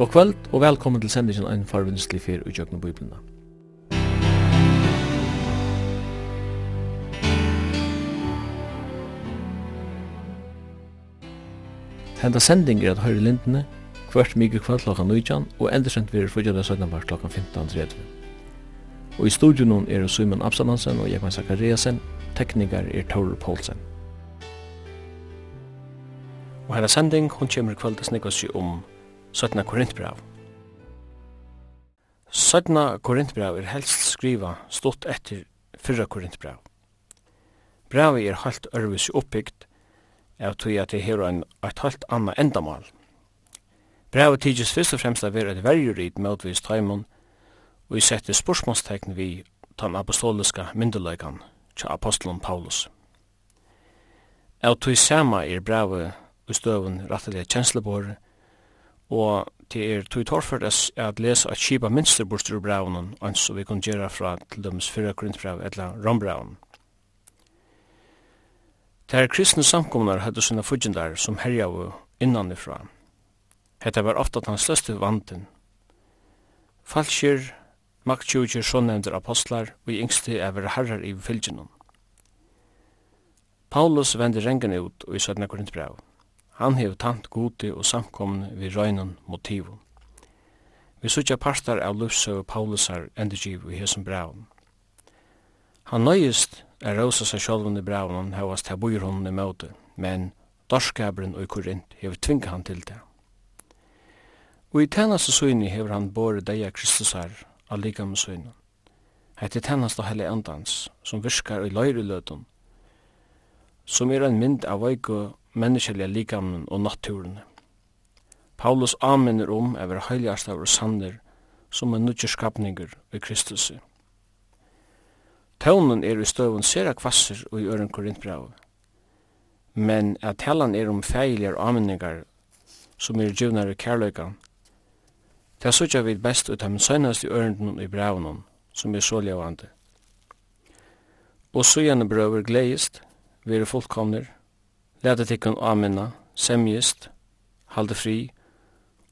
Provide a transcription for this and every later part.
God kvöld og velkommen til sendingen ein en farvinnslig fyr i Jøgnu Henda sending er at høyre lindene, hvert mykje kvart klokka 19 og endersendt vi er fyrir 17 mars klokka 15.30. Og i studion er Simon Absalonsen og Jekman Zakariasen, teknikar er Taurur Poulsen. Og henda sending, hun kjemur kvöld til seg om Søtna Korintbrev. Søtna Korintbrev er helst skriva stått etter 4 Korintbrev. Brevet er halt ørvis oppbygd av tog at det her en et halt anna endamal. Brevet tidsis først og fremst av er et verjurid møtvis taimon og vi setter spørsmålstegn vi den apostoliska myndeløykan til apostelen Paulus. Av tog sama er brevet og støvun rattelig kjenslebåret og det er tog torført at lesa at kipa minster bostur ur braunen, ans og vi kan gjera fra til dømes fyrra korintbrev etla rombraunen. Der kristne samkomnar hadde sina fudjendar som herjavu innanifra. Hetta var ofta den sløste vanten. Falskir, maktsjukir, sånevnder apostlar, og yngste er vera herrar i fylgjennom. Paulus vende rengen ut og i 17. korintbrev. Han hevur tant gode og samkomne við røynun motivum. Vi sutja partar av lufsøv Paulusar endurgiv i hesum braun. Han nøyist er rosa seg sjálvun i braun hevast her bujur hon i møte, men dorskabren og korint hevur tvinga han til det. Og i tænaste søyni hevur han bore deia Kristusar av likam søyni. Hette er tænaste helle andans, som virkar i løyreløtum, som er en mynd av veiko menneskelige likamnen og naturen. Paulus anminner om å være høyligast av sanner som en nødgjør skapninger i Kristus. Tøvnen er i støvun sera kvasser og i øren Korintbrau. men at talan er om feiligar anminningar som er djuvnare kærløykan, Det er sutja vid best ut av min søgnast i ørenden i braunen, som er så levande. Og søgjane brøver gleist, vi er fullkomner, Læta tikkun aminna, semjist, halde fri,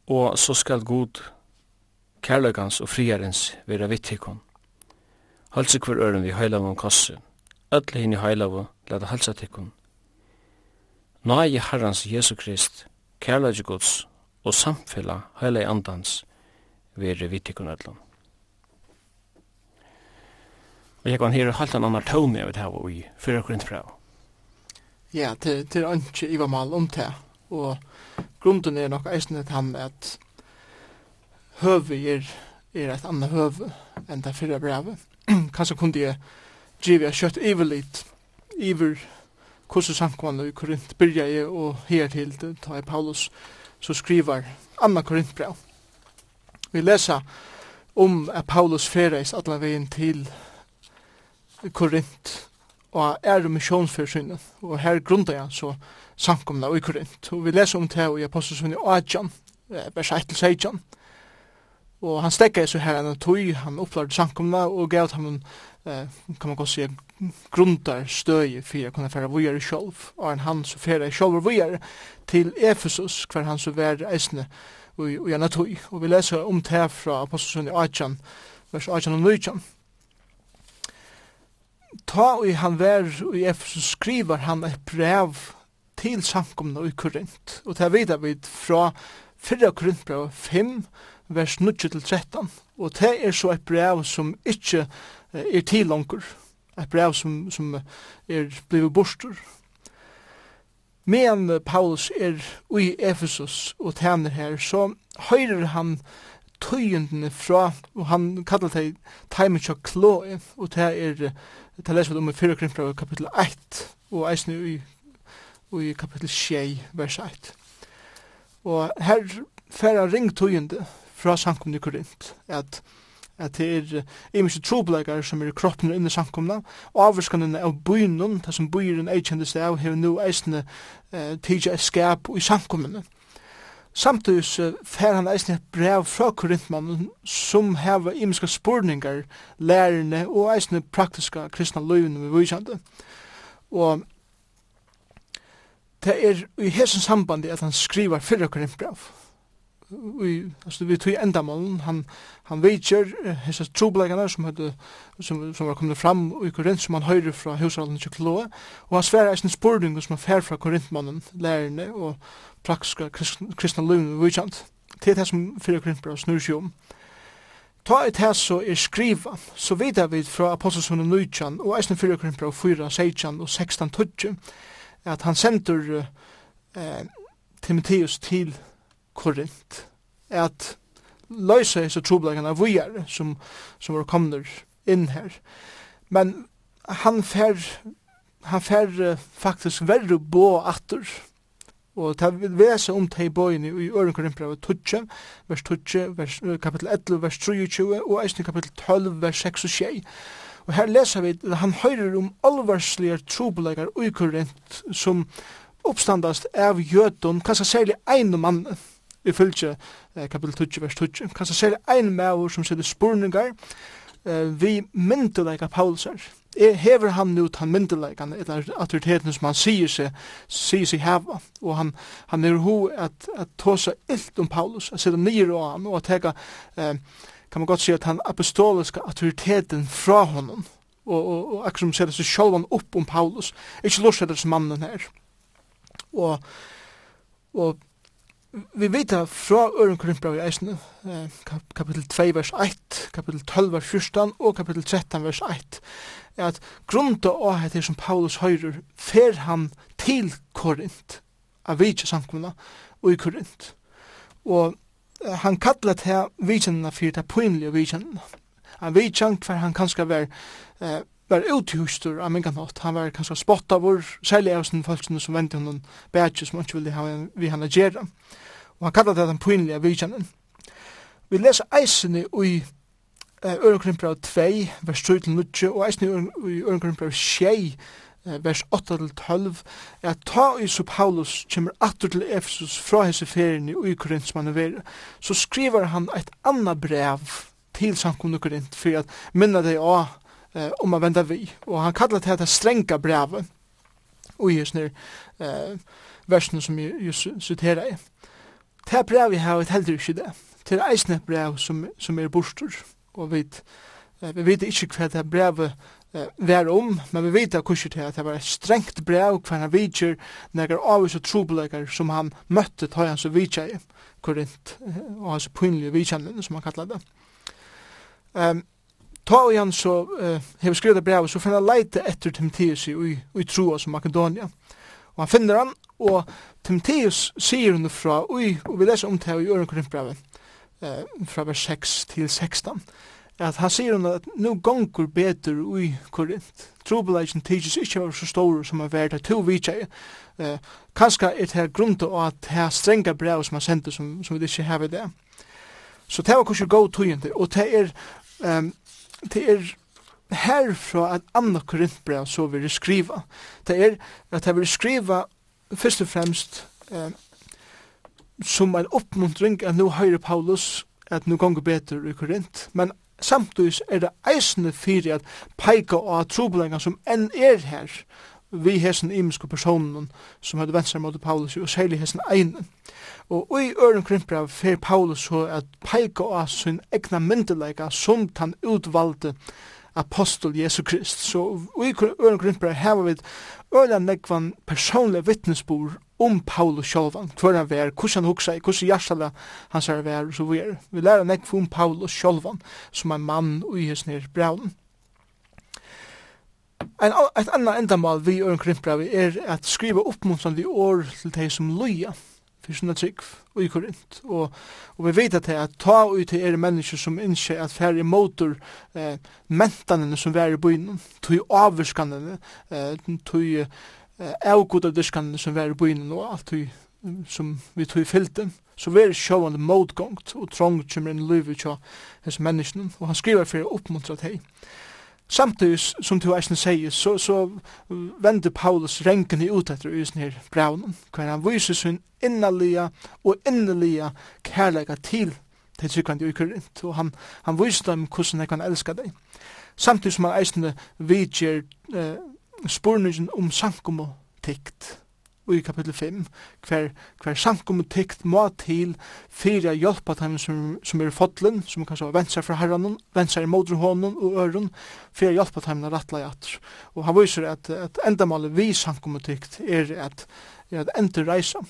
og så skal god kærløkans og friarens vera vitt tikkun. Halsa hver øren vi heilavun kossu, öll hinn i heilavu læta halsa tikkun. Nai herrans Jesu Krist, kærløkje gods og samfella heilag andans vera vitt tikkun öllum. Og jeg kan høre halvt en annan tåne jeg vil hava i 4 Korintfrau. Ja, til, til ikke Iva Mal om det. Og grunden er nok eisen at han at høve er, er et annet høve enn det fyrre brevet. Kanskje kunne jeg drive jeg kjøtt iverlitt iver hvordan samkommet i Korint byrja jeg og her til ta i Paulus så skriver Anna Korintbrev. Vi leser om at Paulus ferreis alle veien til Korint og er det missionsførsynet, og her grunda jeg så samkomna i Korint. Og vi leser om det i Apostelsvinni Adjan, vers 1-16. Og han stekka så her enn tøy, han opplærte samkomna og gav ham, eh, kan man godt si, grundar støy for å kunne fære vujere sjolv, og en han så fære sjolv vujere til Efesus, hver han så vær eisne og gjerne tøy. Og vi leser om det fra Apostelsvinni Adjan, vers 18 og 19 ta og han vær og i Efesus skriver han et brev til samkomna i Korint. Og det vidar vi fra 4 Korintbrev 5, vers 9-13. Og det er så et brev som ikke er tilånger. Et brev som, som er blivet borster. Men Paulus er i Efesus og tæner her, så høyrer han tøyendene fra, og han kallar det teimen Kloe, og det er Det leser vi om i 4 Korinthra kapittel 1 og eisne i, i kapittel 6 vers 1. Og her færa ringtøyende fra sankumne i Korint at at det er imiske trobleikar som er i kroppen inni samkomna, og avvirskanene av bynun, det som byren eikjendis det av, hever nu eisne eh, tidja skap i samkomna. Samtidig så fer han eisne et brev fra Korintmannen som hever imiska spurningar, lærerne og eisne praktiska kristna løyvene vi vysjande. Og det er i hesen sambandi at han skriver fyrra Korintbrev. brev vi alltså vi tog ända mål han han vejer hesa trublegarna som hade som som var kommit fram i Korint som han hörde från hushållen till Kloa och han svär en spurning som han fär från Korintmannen lärne och praktiska kristna lön vi chant till det som för Korintbrev snur sig om ta et her så er skriva så vidar vi fra apostelsonen Nujjan og eisen 4 Korintbrev 4, 16 og 16, 20 at han sender eh, Timotheus til Korint, at løysa hese trobleikana vujar som, som var komner inn her. Men han fer, han fer uh, faktisk verre bo atur, og ta vese om tei boin i Øren Korinthbrev 12, vers 12, vers, kapitel 11, vers 23, og eisne kapitel 12, vers 6 og 6. Og her leser vi at han høyrer om alvarslige trobleggar ui Korint som oppstandast av jødun, kanskje særlig ein mann, i fylgje kapitel 20, vers 20. Kanskje ser ein maur som sitter spurningar vi myndelega Paulusar. Er hever han nu han myndelega eller autoriteten som han sier seg, sier seg heva, og han, han er ho at, at tåsa illt om Paulus, at sitte nir og han, og at teka, eh, kan man godt si at han apostoliska autoriteten fra honom, og, og, og akkur som sier seg sjolvan opp om Paulus, ikkje lorsetter som mannen her. Og, og Vi vet det fra Øren Korinthbrau i Eisene, kapitel 2, vers 1, kapitel 12, vers 14 og kapitel 13, vers 1, at grunnt og åhet er som Paulus høyrer, fer han til Korint, av vidtje samkomna, og i Korint. Og han kallar til her vidtjenene for det pinlige vidtjenene. Han vidtjen hver han kanskje var eh, var uthustur av mingan hatt. Han var kanskje spott av vår, særlig av sin folk som vendte honom bætje som han ikke ville ha vi han gjerra. Og han kallar det den poinlige vidjanen. Vi leser eisen i Ørekrimpra 2, vers 3 til 9, og eisen i Ørekrimpra 6, vers 8-12, at ta i så Paulus kommer atter til Efesus fra hese ferien i Korint som han er så skriver han et anna brev til samkomne Korinth, for at minna deg av eh, om man vända vi. Och han kallar det här stränga brevet och just nu eh, versen som jag just citerar i. Det här brevet har ett heller inte det. Det är eisne brev som, som är bostor Och vi eh, vi vet inte hva det här brevet eh, var om, men vi vet att kurset her at det var ett strängt brev hva han vidger nekker avvis og trobeleikar som han mötte ta hans og vidger i Korint och hans pinlige vidgjennene som han kallar det. Um, Ta og han så uh, hever skrevet brev, så finner han leite etter Timotheus i, i, i troa som Makedonia. Og han finner han, og Timotheus sier hun fra, ui, og vi leser om det i Øren Korintbrevet, uh, fra vers 6 til 16, at han sier hun at nu gonger betur ui Korint. Trobeleisen tidsis ikkje var så stor som er vært to vitsei. Uh, kanska er det her grunnt av at det er strenga brev som han sendte som, som vi ikke har i det. Så det var kanskje god tøyende, og det er um, det er herfra at Anna Korintbrev så vil skriva. Det er at jeg vil skriva først og fremst eh, som en oppmuntring at nå høyre Paulus at nå gonger betur i Korint. Men samtidig er det eisende fyrir at peika og troblengar som enn er her vi hessen imenske personen som hadde venstre mot Paulus og særlig hessen egnen. Og i øren krimpra fer Paulus så at peika av sin egna myndelega som han utvalde apostol Jesu Krist. Så i øren krimpra hever vi øren negvan personlig vittnesbord om Paulus sjálvan, hver han vær, hvordan han hugsa i, hos hjertala hans er vær, så vi er. Vi lærer nekv om Paulus sjálvan, som er mann og i hans braunen. En et anna endamal vi og en krimpbrevi er at skriva oppmuntrande år til de som loja för sinna trygg og i korint. Og, og vi vet at det at ta ut til er mennesker som innskje at færre motor eh, mentanene som vær i byen, tog avvirskanene, eh, tog eh, avgodavdirskanene som vær i byen og alt tog som vi tog i filten, så vi er sjående motgångt og trångt som er en liv i tja hos menneskene, og han skriver for oppmuntra til Samtidig som du eisen sier, så, så vender Paulus renkene ut etter i sånne her braunen, hver han viser sin innerlige og innerlige kærlega til til tryggvandi i Korint, og han, han viser dem hvordan jeg kan elska deg. Samtidig som han eisen vidger eh, spurningen om sankum og tikt i kapittel 5, hver, hver sankum tikt må til fyrir hjelpa dem som, som er fotlen, som kanskje var vensar fra herranen, vensar i modru hånden og øren, fyrir hjelpa dem a rattla i atter. Og han viser at, at endamålet vi sankum tikt er at, er at enda reisa.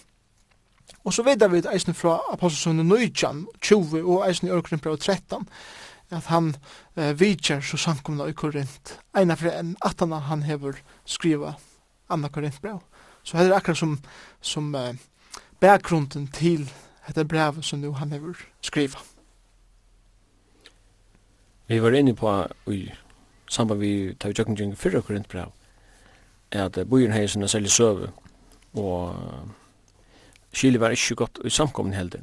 Og så vet vi eisne fra apostelsunnen Nøyjan, 20 og eisne i Ørkrimpra 13, at han eh, vidjer så sankumna i Korint, eina fra enn at han hever skriva Anna Korintbrev. Så det er akkurat som, som uh, bakgrunden til dette brevet som nu han har skriva. Vi var inne på i samband vi tar jo jøkken fyrra korintbrev at bojen hei sånne særlig søve og Kili var ikke godt i samkommen heldig.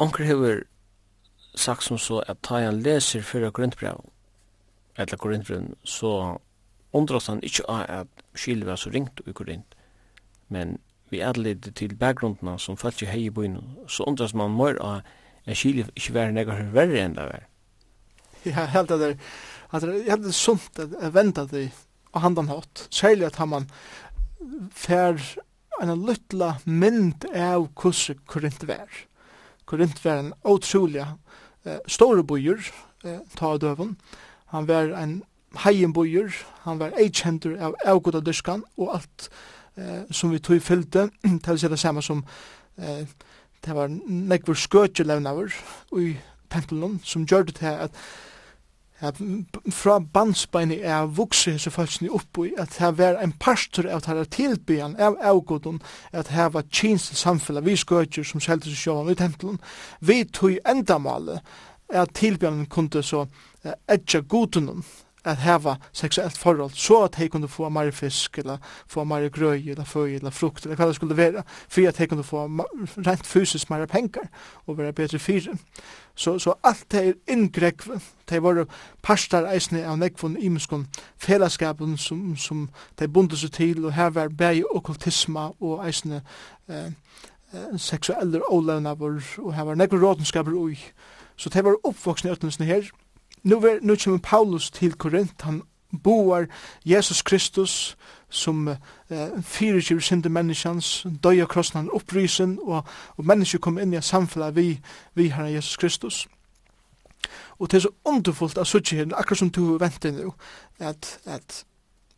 Anker hever sagt som så at ta han leser fyrra korintbrev eller korintbrev så undras han ikke av at Kili var så ringt i korint men vi adlid til bakgrunderna som falt hei i byen, så undras man mer av at Chile ikke var nekar verre enn det var. Ja, helt at det at jeg det sunt at venda det og handan hatt, særlig at man fer en lytla mynd av hvordan Korint var. Korint var en utrolig eh, store byer, eh, ta av døven. Han var en heien byer, han var eikjentur av avgoda dyrskan og alt eh, som vi tog fyllte, det vil si det samme som eh, det var nekvar skøtjelevnaver i pentelen, som gjør det til at at fra bandsbeini er vokse hese falskni oppo i at det var en pastor av her tilbyan av avgodun at det var tjens til samfella vi skøtjer som selte seg sjåan i tempelen vi tog endamale at tilbyan kunde så etja godunum at heva seksuellt forhold, så at hei kunne få mer fisk, eller få mer grøy, eller føy, eller frukt, eller hva det skulle være, for at hei kunne få rent fysisk mer penger, og være bedre fyre. Så, så alt det er inngrekv, det var parstar eisne av nekvun imenskun fellesskapen som, som de seg til, og her var bæg okkultisma og eisne eh, eh, seksuelle ålevnaver, og her var nekvun rådenskaper ui. Så det var oppvoksne i her, nu, ver, nu kommer Paulus til Korint, han boar Jesus Kristus som eh, fyrirgiver synder menneskjans, døya krossen han upprysen, og, og mennesker kom inn i samfunnet vi, vi herre Jesus Kristus. Og det er så underfullt av suttje her, akkurat som du venter nu, at, at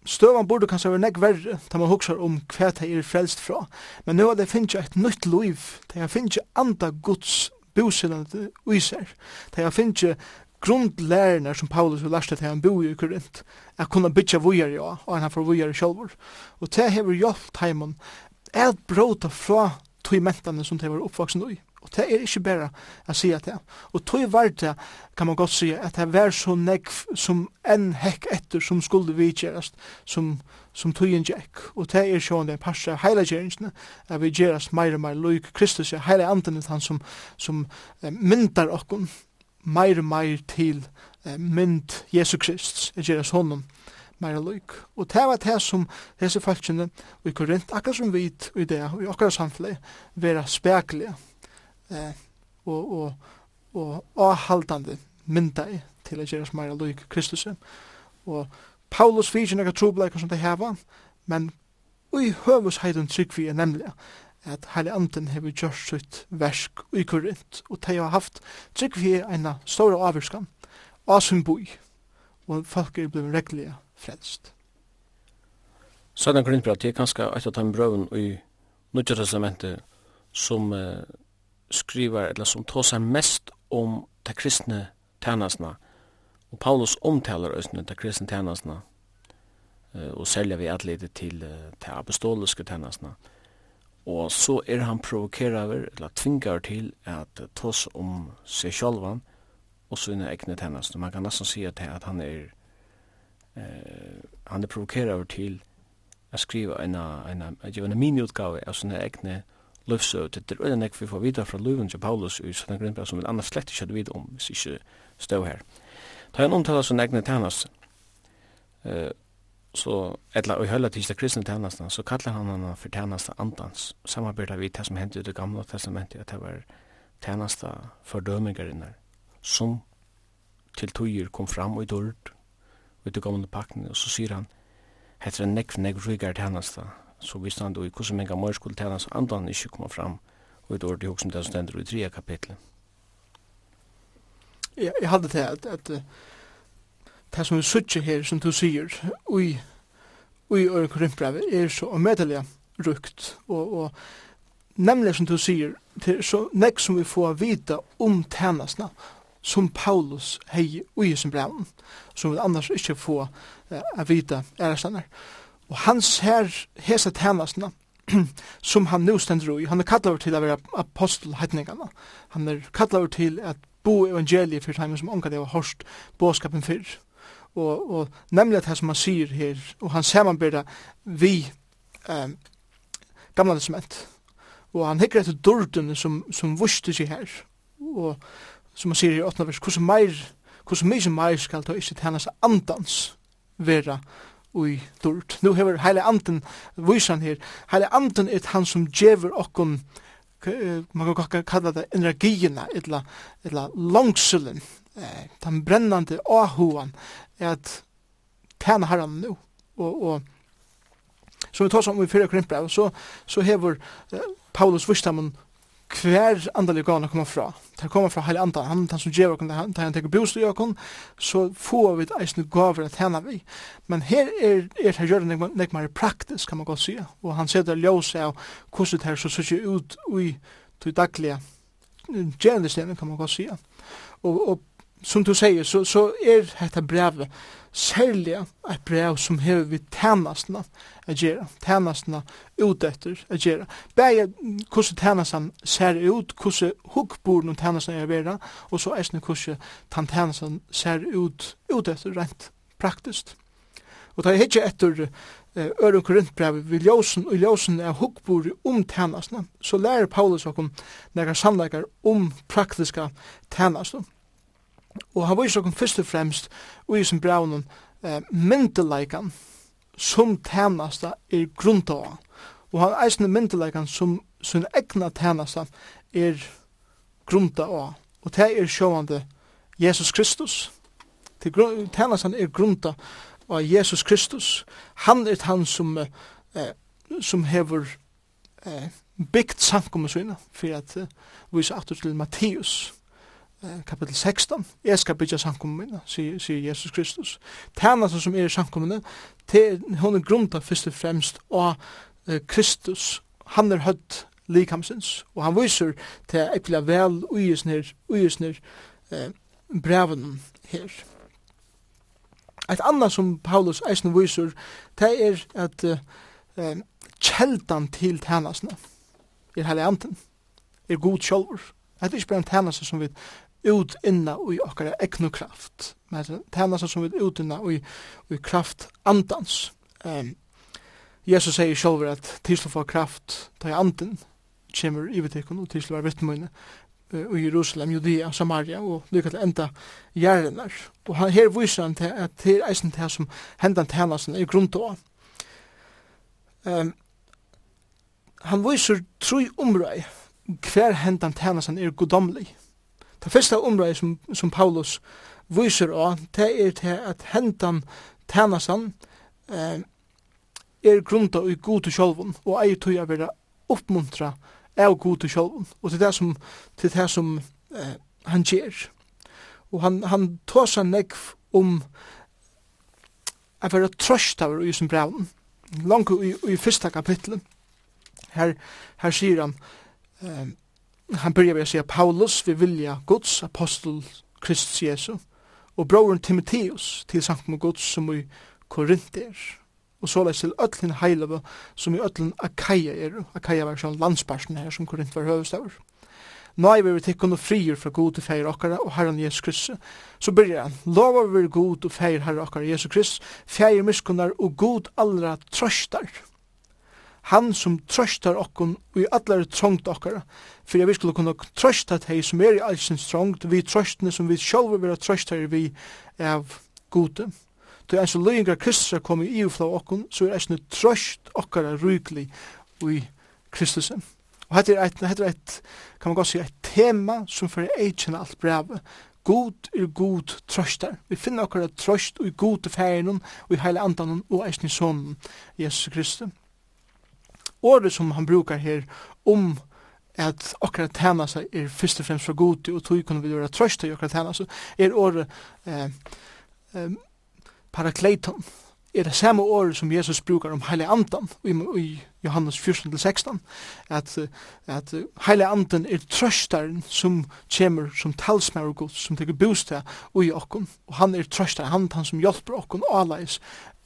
støvan burde kanskje være nekk verre, da man huksar om hva det er frelst fra. Men nu er det finnes et nytt liv, det finnes anda Guds bosilande uiser. Det er finnes grundlærerne som Paulus vil lærste til han bor i Korint, er kunne bytja vujere ja, og han får vujere sjálfur. Og det hever hjelpt heimen at bråta fra tog mentene som det var oppvaksen i. Og det er ikke bare å si at det. Og tog var det, kan man godt si, at det var så negv som en hekk etter som skulle vidgjerast, som, som tog en jekk. Og det er sånn det er parst av heile gjeringene, at vi gjerast meir og meir loik Kristus, heile anden han som, som eh, myndar okkon, meir og meir til mynd Jesu Krist, er gjeras honom meir og lyk. Og det var det som disse falskjene i Korint, akkurat som vi i det, og i akkurat samfunnet, vera speklige eh, og, og, og avhaldande mynda i til å gjeras meir og lyk Kristus. Og Paulus fyrir nekka trobleikar som det heva, men ui høvus heidun tryggvi er nemlig at heile Anden hefur gjørst sitt versk i Korint, og de har haft trygg vi eina stóra avvirskan, asun sin boi, og folk er blevet reglige frelst. Sødan Korintbra, det er kanskje et av de brøven i Nudja Testamentet som uh, skriver, eller som tåsar mest om de kristne tænasna, og Paulus omtaler òsne de kristne tænasna, uh, og selja vi atletet til uh, de apostoliske tænasna, og og så er han provokerer, eller tvingar til at tås om seg sjálvan og sina egne tennast. Man kan nesten si at, at han er eh, han er provokerer til å skriva en, en, en, en miniutgave av sina egne løvsøv. Det er øyne vi får videre fra løven til Paulus i sånne grunnbra som vil annars slett ikke vite om hvis ikke stå her. Da han omtaler sina egne tennast, eh, så eller och hela till kristna tjänsten så kallar han henne för tjänsten andans samarbeta vi det som hände i det gamla testamentet att det var tjänsten fördömingarna som till tøyer kom fram och i dörd och det gamla pakten och så säger han heter en nekv nekv rygar tjänsten så visste han då i hvordan mange mer skulle tjänsten andan ikke komma fram och i dörd det också som det som ständer i tredje kapitlet. Jag, jag hade det att, att det som vi suttir her, som du sier, ui, ui og Korinthbrevet, er så omedelig rukt, og, og nemlig som du sier, til så nek som vi får vita om tænasna, som Paulus hei ui sin brev, som vi annars ikke får uh, a vita ærestannar. Og hans her, hesa tænasna, som han nu stendur ui, han er kallar til å være apostelheitningarna, han er kallar til at bo evangeliet fyrir tæmen som ongar det var hårst båskapen fyrir og, og nemlig det som han sier her, og han ser man samanbyrda vi um, gamla testament. Og han hikker etter dorden som, som vuste seg her, og som han sier i 8. vers, hvordan meir, hvordan mye meir skal ta ikke tjenes andans vera ui dord. Nå hever heile anden, vysan her, heile anden er han som djever okkon, man kan kalla det energiina, etla, etla langselen, eh, den brennande ahuan at tæna herran nu. Og, og som vi tar som i fyrre krimpbrev, så, så hever eh, Paulus Vustamun hver andalig gana kommer fra. Det kommer fra heilig andan. Han, han som djever okon, han, han teker boost i okon, så får vi eisne gaver at hana vi. Men her er, er her gjør det nek mer praktisk, kan man godt sige. Og han setter det av hvordan det her så ser ut i det daglige gjerendestenen, kan man godt sige. Og, og som du sier, så, så er dette brevet særlig et brev som hever vi tænastene å gjøre, tænastene ut etter å gjøre. Begge hvordan tænastene ser ut, hvordan hukkborden og tænastene er vera, og så er det hvordan tan tænastene ser ut, ut etter rent praktisk. Og det er ikke etter eh, Øren Korintbrevet vi ljósen og ljósen er hukkbord om tænastene, så lærer Paulus okkur nekkar han om praktiska tænastene. Og han viser okkur fyrst og fremst ui som braunen eh, myndeleikan som tænasta er grunntåa. Og han eisne myndeleikan som sin egna tænasta er grunntåa. Og det er sjåvande Jesus Kristus. Tænasta er grunntåa av Jesus Kristus. Han er han som, eh, som hever eh, byggt samkommet sina for at eh, vise atur til Matteus kapitel 16, jeg skal bygge samkommene, sier, sier Jesus Kristus. Tænasen som er i samkommene, hun er grunnet først og fremst av eh, Kristus. Han er høtt likamsins, og han viser til ekkelig vel uisner, uisner eh, breven her. Et annet som Paulus eisen viser, det er at eh, kjeldan til tænasene er hele anten, er god sjolver. Det er ikke bare en tænase som vi ut inna i okkara egnu kraft. Men tænast som vi ut inna i, i kraft andans. Um, Jesus sier sjálfur at tilslå for kraft ta i anden kjemur i vitikon og tilslå var vittmøyne uh, i Jerusalem, Judea, Samaria og lykka til enda gjerrinar. Og han, her viser han til at det er eisen til som hendan tænasen er grunn til um, Han viser tru umrøy hver hendan tænasen er godomlig. Det første området som, som Paulus viser av, det er til at hentan tænasan eh, er grunda i god til sjolvun, og eier tog jeg være oppmuntra av god til sjolvun, og til det som, til det som eh, han gjør. Og han, han tar seg nekv om å være trøst av i sin braun, langt i, i første kapitlet. Her, her sier han, eh, han börjar med att säga Paulus vi vilja Guds apostel Kristus Jesu og broren Timotheus til Sankt med Guds som i Korinther og så läs til öllin heilava som i öllin Akaia er Akaia var sånn landsparsen her som Korint var høvestavur er vi vil og frier fra god til feir okkara og herran Jesus Kristus. Så byrjar han, lovar vi god og feir herra okkara Jesus Kristus, feir miskunnar og god allra trøstar han som trøstar okkon i allar trångt okkara, fyrir vi skulle kunna trøsta tei som er i allsins trångt, vi trøstene som vi sjálfur vera trøstar vi av gode. Tøy eins og løyingar Kristus er kommet i ufla okkon, så er eisne trøst okkara rykli i Kristus. Og hette er eit, hette er eit, kan man godt si, eit tema som fyrir eitjen alt brevet, God er god trøstar. Vi finner okkara trøst og god til færinun og i heile andanen og eisne sonen, Jesus Kristus året som han brukar her om at okra tæna seg er fyrst og fremst fra god og tog kunne vi gjøre trøst til okra tæna seg er året eh, eh, parakleiton er det samme året som Jesus brukar om heile andan i, i Johannes 14-16 at, at heile andan er trøstaren som kommer som talsmer og god som teker bostad i okkon og han er trøstaren, han, han som hjelper okkon alais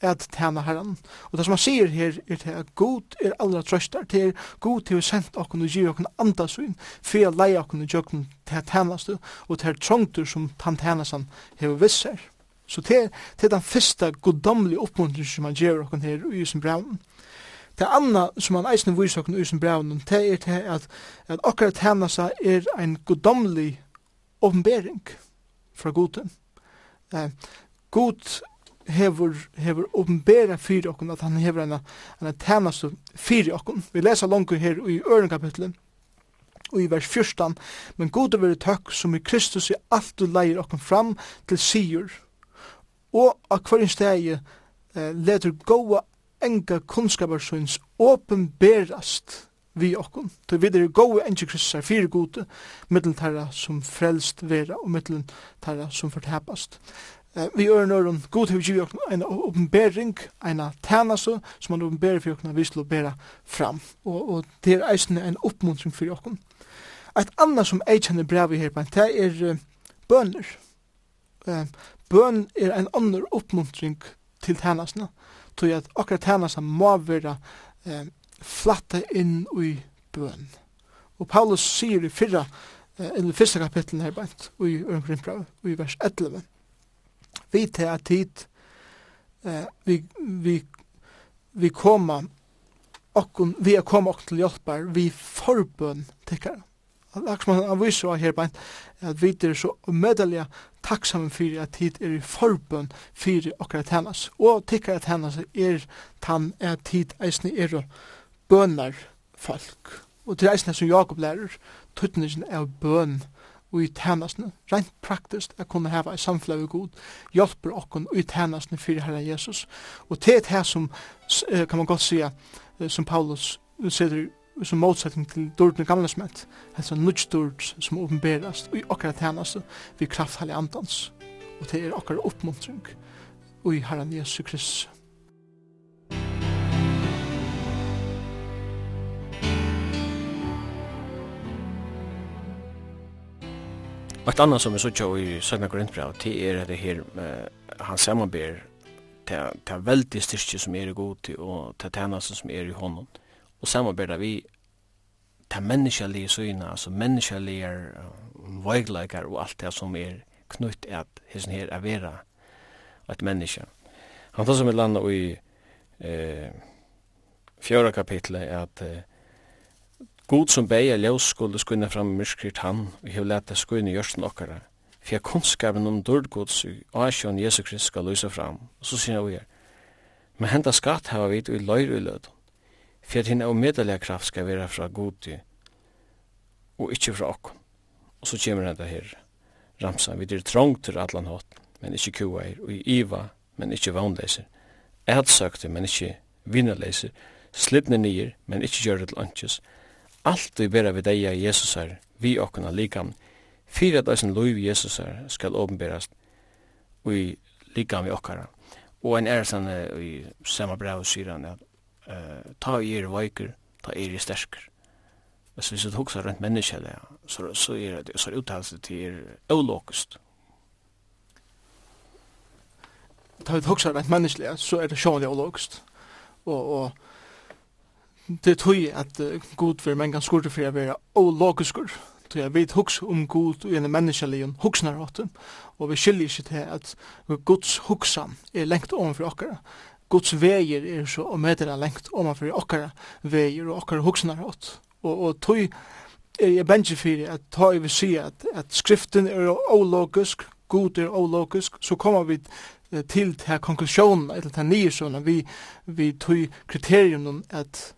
at tæna herran. Og det som han sier her er til at god er allra trøstar, til er god til å sende okken og gi okken andasvin, for å leie okken og gjøkken til at tænastu, og til trångtur som tan tænasan hever visser. Så til, til den fyrsta goddomlige oppmuntring som han gjør okken her i sin braun. Det anna som han eisen viser okken i sin braun, det er til at, at okkar tænasa er en goddomlig oppenbering fra goden. Eh, god hevur hevur uppenbera fyrir okkum at hann hevur eina eina tænast fyrir okkum. Vi lesa langt her í örn kapitlet. og i vers 14, men gode veri tøkk som i Kristus i alt du leir okkum fram til sigur, og av hverjum stegi eh, letur goa enga kunnskaparsøyns åpenberast vi okkum. til vi er enga kristus er fyrir gode, middelen tarra som frelst vera og middelen tarra som fortepast vi gjør når hun god til å givet en åpenbering, en tænase, som han åpenberer for okken, vi skal bæra fram. Og, og det er eisende en oppmuntring for okken. Et annet som jeg kjenner brev i her, det er uh, bønner. Uh, bøn er en annen oppmuntring til tænasene, tog at akkurat tænasene må være uh, flatte inn i bøn. Og Paulus sier i fyrra, uh, i første kapitlet her, i Ørnkrimbrev, i vers 11, vi til at tid eh, vi, vi, vi koma okkun, vi er koma okkun til hjelpar, vi forbøn tikkar. Akkur man han viser her beint, at vi er så umedelig takksamme fyrir at tid er i forbøn fyrir okkar at hennes. Og tikkar at hennes er tann at tid eisne er bønar folk. Og til eisne som Jakob lærer, tuttnisen er bøn og i tænastene, rent praktisk, at kunne hava i samfunnet vi god, hjelper okkon og i tænastene fyrir Herre Jesus. Og det et det som, kan man godt sige, som Paulus sætter som motsetning til dårdene gamle smett, altså nudge dård som åpenberast og i okkara tænaste vi kraft heilig andans. Og det er okkara oppmuntring og i Herren Jesus Kristus. Og et annet som vi såg i Sødna Korintbrev, det er det her, han till til veldig styrke som er i god til, og til tjeneste som er i hånden. Og samarbetar vi til menneskelige syne, altså menneskelige veileikar og alt det som er knytt at hessen her er vera et menneske. Han tar som et land i eh, fjøra kapitlet at eh, God som beie ljós skulle skunne fram myrskrit han, og hev leta skunne gjørsten okkara. For kunnskapen om dårdgods i Asjon Jesu Krist skal lysa fram. Og så sier vi her, men henda skatt hava vit i løyr i lød, for at henne omedelig kraft skal være fra god og ikkje fra okk. Og så kommer henne her, ramsa, vi er trångt til allan hatt, men ikkje kua er, og i iva, men ikkje vannleiser, ætsøkte, men ikkje vinnerleiser, slipne nyer, men ikkje gjør det til ønskjes, Alt vi bera vi deia Jesus er, vi okkona likam, fyra at loiv Jesus er skal åpenberast i likam vi okkara. Og en er sann i samme brev sier han at uh, ta i er veikur, ta i er i sterkur. Hvis vi sitt hoksa rundt menneskje det, så, så er det så er uttalelse til er øvlåkust. Ta vi hoksa rundt menneskje så er det sjånlig øvlåkust. Og, og det tøy at god for mengan skurte for å være ologiskur. Tøy at vi huks om god og en menneskelig og åtte, og vi skiljer ikke til at Guds huksan er lengt ovenfor okkara. Guds veier er så og å medra lengt ovenfor okkara veier og okkara huksnar åtte. Og, og tøy er jeg bensje for at tøy vi si at, at skriften er ologisk, god er ologisk, så kommer vi til til konklusjonen, eller til nysjonen, vi, vi tøy kriterium at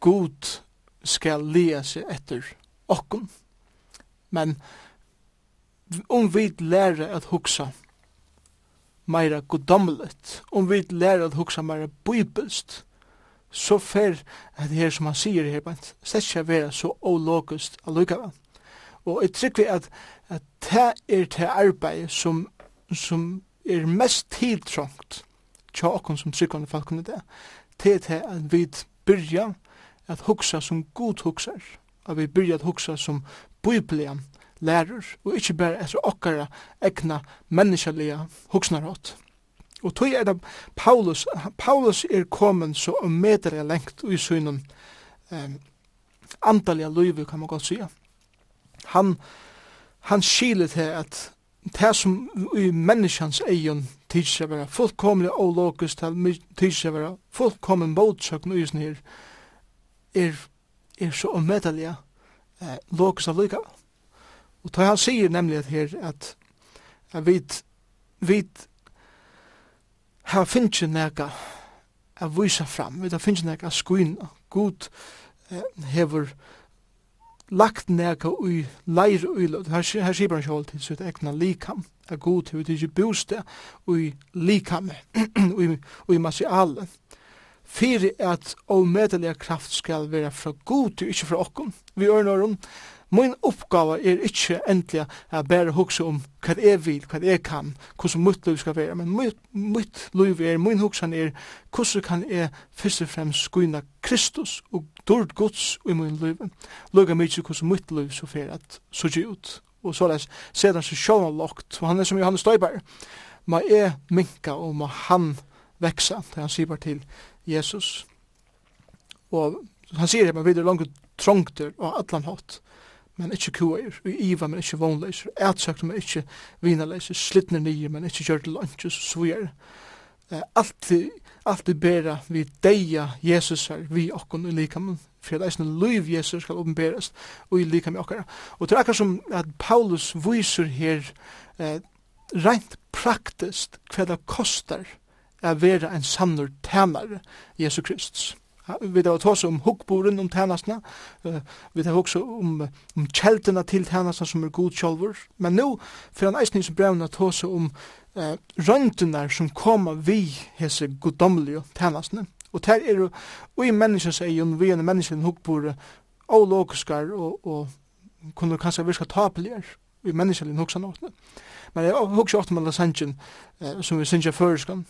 god skal lea seg etter okkom. Men om vi lærer at hugsa meira godomlet, om vi lærer at hugsa meira bibelst, så fer det her som han sier her, men slett ikke være så ologist allukava. Og jeg trykker at, at det er det arbeid som, som er mest tiltrångt tja okkur som tryggvann i falkene det, det til det at vi byrja at hugsa som god hugsar, at vi byrja at hugsa som biblian lærer, og ikkje berre etter okkara egna menneskelige hugsnarhått. Og tog er det Paulus, Paulus er kommet så omedelig lengt i synen um, antallige løyve, kan man godt sige. Han, han skiler til at det som i menneskans egen tidser være fullkomlig og logisk til tidser være fullkomlig motsøkende i sin her er, er så omedelig eh, lokus av lykka. Og da han sier nemlig at her at, at vi vi har finnst nega a vysa fram, vi har finnst nega a skuina. God eh, hever lagt nega ui leir ui lød. Her, her sier han sjål til sitt egna likam. A god hever til sitt bostad ui likam, ui, ui materialet fyri at omedelig kraft skal vera fra god til ikkje fra okkom, vi ørnåren, Min oppgave er ikkje endelig at bare hugsa om hva jeg vil, hva jeg kan, hvordan mitt liv skal være, men mitt, mitt liv er, min hugsan er, hvordan kan jeg først og fremst skuina Kristus og dård Guds i min liv, luga mykje hvordan mitt liv så fer at så ut, og så les, sedan så seg sjåan lokt, og han er som Johannes Støyberg, ma er minka og ma han veksa, det han sier til Jesus. Og han sier at man videre langt trångter og atlan hatt, men ikkje kuair, og iva, men ikkje vonleiser, ætsøkter, men ikkje vinarleiser, slittner nye, men ikkje gjør til lunches, og så gjør. Altid, alltid bera vi deia Jesus her, vi okkon i likamen, for det er sånn liv Jesus skal åpenberes, og i likam i okkara. Og det er akkur som at Paulus viser her eh, rent praktiskt hva det kostar er vera en sannur tænare, Jesu Kristus. Vi har tås om hukkboren om tænasna, vi har også om, om kjeltene til tænasna som er god sjolver, men nå, for han eisning som brevna tås om eh, røntene som kommer vi hese goddomlige tænasna, og der er jo i menneskens egen, vi er menneskens hukkbore, og logiskar og, og kunne kanskje virka tapeligere i menneskelig hugsa. Men jeg hugsa ofte med Lasangen, eh, som vi synes synger føreskan,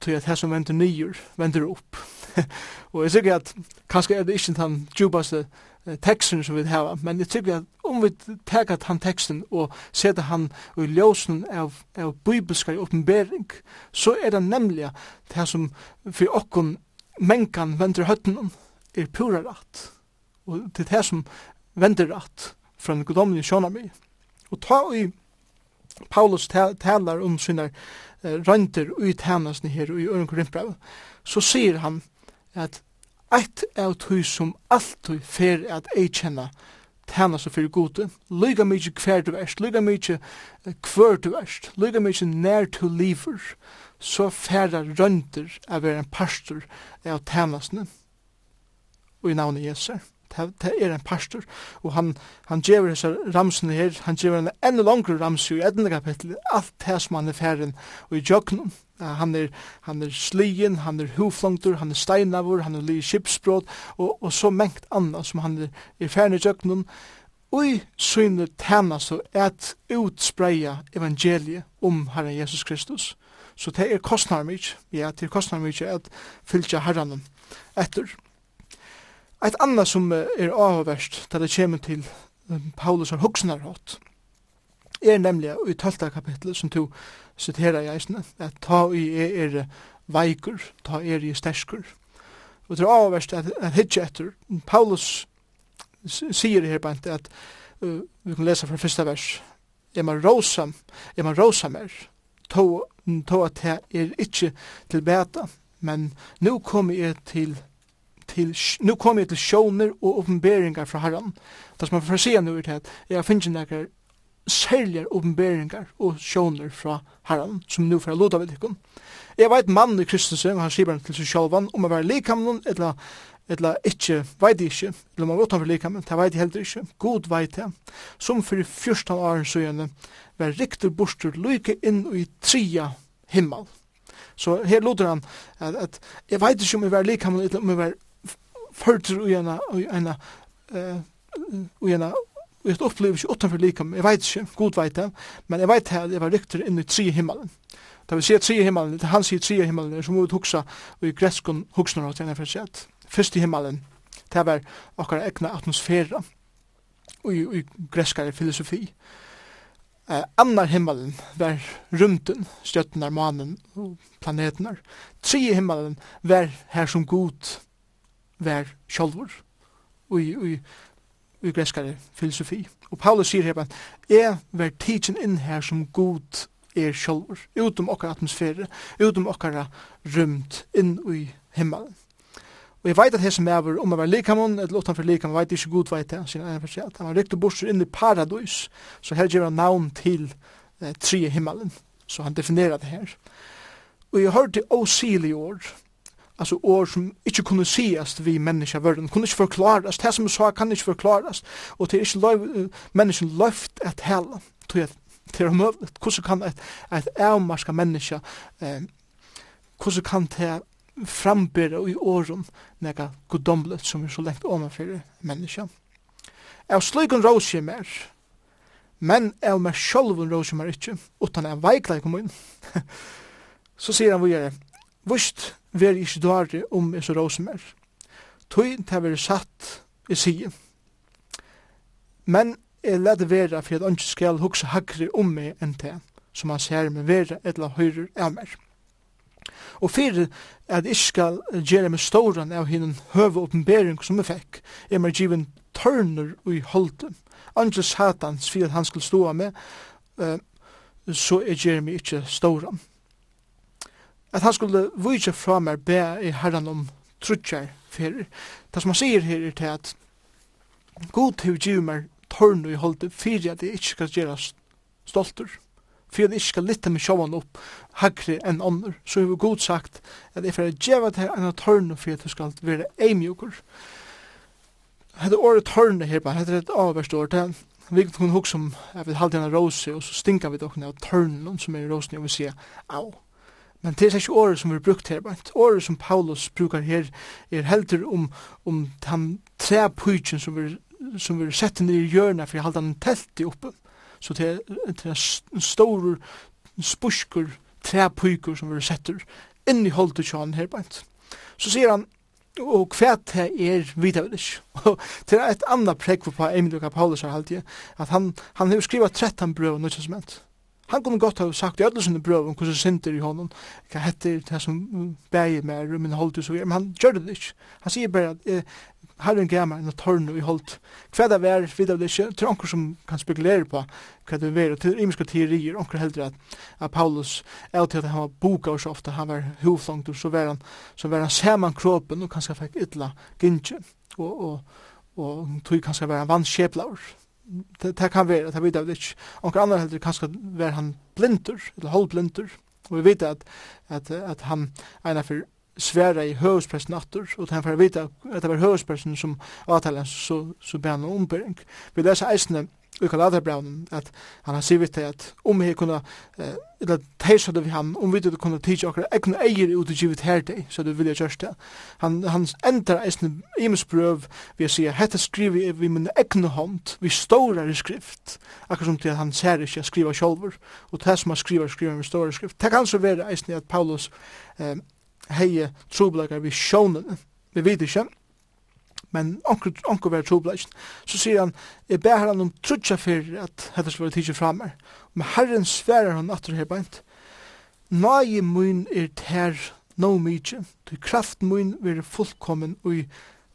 tog at her som vender nyer, vender opp. og jeg tykker at, kanskje er det ikke den djupaste eh, teksten som vi har, men jeg tykker at om vi teker den teksten og setter han i ljósen av, av bibelskar oppenbering, så er det nemlig det som for okkon menkan vender høtten er pura rett. Og det er det som vender rett fra den godomlige sjånami. Og ta i Paulus talar om sina rønter i tænasen her i Øren Korinthbrev, så sier han at eit av tøy som alltid fer at eikjenna tænasen fyrir gode, lyga mykje hver du erst, lyga mykje hver du erst, lyga mykje nær du liver, så færa rønter av er en pastor av tænasen og i navnet Jesu det er en pastor, og han, han gjør disse ramsene her, han gjør en enda langere ramse i enda kapittel, alt det som han er ferden og i jøkken, han er, han er slien, han er huflongtur, han er steinavur, han er li kipsbrot og, og så mengt anna som han er, er ferden i jøkken, Ui syne tæna så at utspreia evangeliet om Herren Jesus Kristus. Så det er kostnar mykje, ja, det er kostnar mykje at fylgja herranen etter. Eit anna som er avverst, da det kommer til Paulus har hugsnarhått, er nemlig i 12. kapitlet som du siterer i eisene, at ta i er veikur, ta er i sterskur. Og det er avverst at, at hitje etter. Paulus sier her bant at uh, vi kan lesa fra fyrsta vers, er man rosa, er man rosa mer, to, to at det er ikkje til beta, men nu kommer jeg til til, nu kom jeg til sjåner og oppenberingar fra herran. Det som jeg får se nu er til at jeg finnes nekker særligere oppenberingar og sjåner fra herran, som nu får jeg loda vid ikon. Jeg var et mann i Kristus, og han sier til seg sjálvan om å være likamnen, eller eller ikke, veit ikke, eller man vet han for likamen, det veit heller ikke, god veit det, som for 14 år søgjene, var riktig bostur lykke inn i tria himmel. Så her loder han at, at jeg veit ikke om jeg var likamen, eller om jeg var førtur i ena, i ena, i ena, i et opplevelse utenfor likam, jeg vet ikke, god veit det, men jeg veit at jeg var rykter inn i tri himmelen. Da vi si tre himmelen, det han sier tre himmelen, så må vi huksa, og i greskon huksner av tjena fyrir sett. Fyrst i himmelen, det var okkar egna atmosfæra, og i greskare filosofi. Eh, annar himmelen var rymden, stjøttenar, manen og planetenar. Tre himmelen var her som god var sjálfur og i, i greskare filosofi. Og Paulus sier her at jeg var tidsen inn her som god er sjálfur, utom okkar atmosfære, utom okkar rymt inn i himmelen. Og jeg veit at hese mever, om jeg var likamon, eller utanfor likamon, veit ikke god veit det, sin egen forsiat. Han var rykt og borser inn i paradis, så her gjør han navn til eh, tre himmelen. Så han definerer det her. Og jeg hørte åsilig år, altså år som ikke kunne ses vi menneska verden, kunne ikke förklaras det som sa kan ikke förklaras og det er ikke løy, människan løft et hela tror jeg, det är omöjligt hvordan kan et, et avmarska människa eh, hvordan kan det frambera i åren nega godomlet som er så lengt omanfyrir människa av sløykun råsje mer men av meg sjálfun råsje mer ikkje utan av veikla i kommunen, så sier han vore vust ver ikkje dårlig om er så råse mer. Tøy til jeg satt i sige. Men jeg lette vera for at han skal hukse hakre om meg enn det, som han ser med vera etla høyre av meg. Og fyrir at jeg skal gjere meg ståren av hinn høve oppenbering som jeg fikk, er meg given tørner i holden. Angel satans fyrir at han skal stå av meg, så jeg gjere meg ikkje ståren at han skulle vise fra meg be i herren om trutjar fyrir. Det som han sier her er til at God hev givet meg tørn og i holde fyrir at jeg ikke skal gjøre stolter Fyrir at jeg ikke skal lytte meg sjåvan opp hagri enn ånder. Så har vi God sagt at jeg fyrir djeva til enn tørn og fyrir at du skal være eimjukur. Hette året tørn her bare, hette et avverst år til vi kan hugsa om at vi halde henne rose og så stinka vi dokkene av tørnen som er i rosen og vi sier au. Men det er ikke året som vi har brukt her, men året som Paulus brukar her er heldur om, om den trepujtjen som vi som vi sett ned i hjørnet for jeg halda den teltet oppe. Så det er en stor spuskur, trepujkur som vi setter inn i holdet kjøren her bænt. Så sier han, og hva det er vidar vel ikke. Det er et annet prekk på Emil og Paulus har halvtid, at han, han har skrivet 13 brøv og nødt han kunne godt ha sagt i alle sine brøv om hvordan synder i honom, hva heter det som bæger meg, rummen holdt og så videre, men han gjør det ikke. Han sier bare at eh, herren gav meg en tørn og i holdt. Hva det var, vidt det ikke, til anker som kan spekulere på hva det var, til imiske teorier, anker heldur at, at Paulus, er til at han var boka og så ofte, han var hovflangt, og så var han, så var han saman kroppen, og kanskje fikk ytla gynnskje, og, og, og tog kanskje var han vannskjeplaur det, det kan være, det vet jeg ikke. Onker andre heldur kanskje være han blindur, eller holdblindur, og vi vet at, at, at han egnar for sværa i høvespressen atter, og han får vite at det var høvespressen som avtaler, så, så ber han om ombering. Vi leser eisene i Galaterbraunen, at han har sivit til at om vi kunne, eh, eller teisade vi han, om vi kunne kunne tidsi okkar egnu eier ut i givet her deg, så du vilja kjørst det. Han, han endar eisne imesprøv vi å sige, hette skrivi vi min ekne hånd, vi stårar i skrift, akkur som til at han ser ikke skriva sjolver, og det som han skriva skriva vi stårar i skrift. Det kan så være eisne at Paulus eh, heie troblegar vi sjónen, vi vet ikke, men onkur, onkur var trobladjen. Så sier han, jeg ber han om trutja fyrir at dette skal være tidsi framer. Men herren sverar han atur her beint. Nai mun er ter no mykje, du kraft mun ver fullkommen ui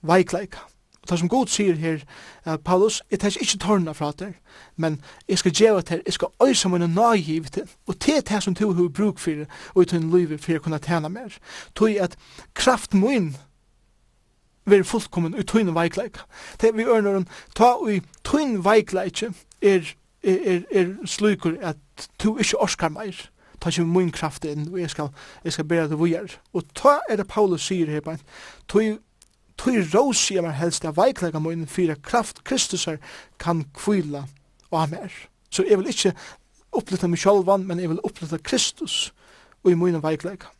veikleika. Og det som god sier her, uh, Paulus, jeg tar ikke tårna fra men jeg skal gjøre det her, jeg skal øysa mine nagiv til, og det er det som du har bruk for, og i tøyne livet for å kunne tjene mer. Tøy at kraft min veri fullkommen i tøyne veikleika. Det vi ørner om, ta i tøyne veikleika er, er, er, er slukur at du ikke orskar meir. Ta ikke min kraft inn, og jeg skal, jeg skal bera det vujar. Og ta er det Paulus sier her bein, tøy Tui rosi er meg helst av veiklega mun fyrir kraft Kristusar kan kvila og amær. Så jeg vil ikkje opplita meg sjálvan, men jeg vil opplita Kristus og i mun veiklega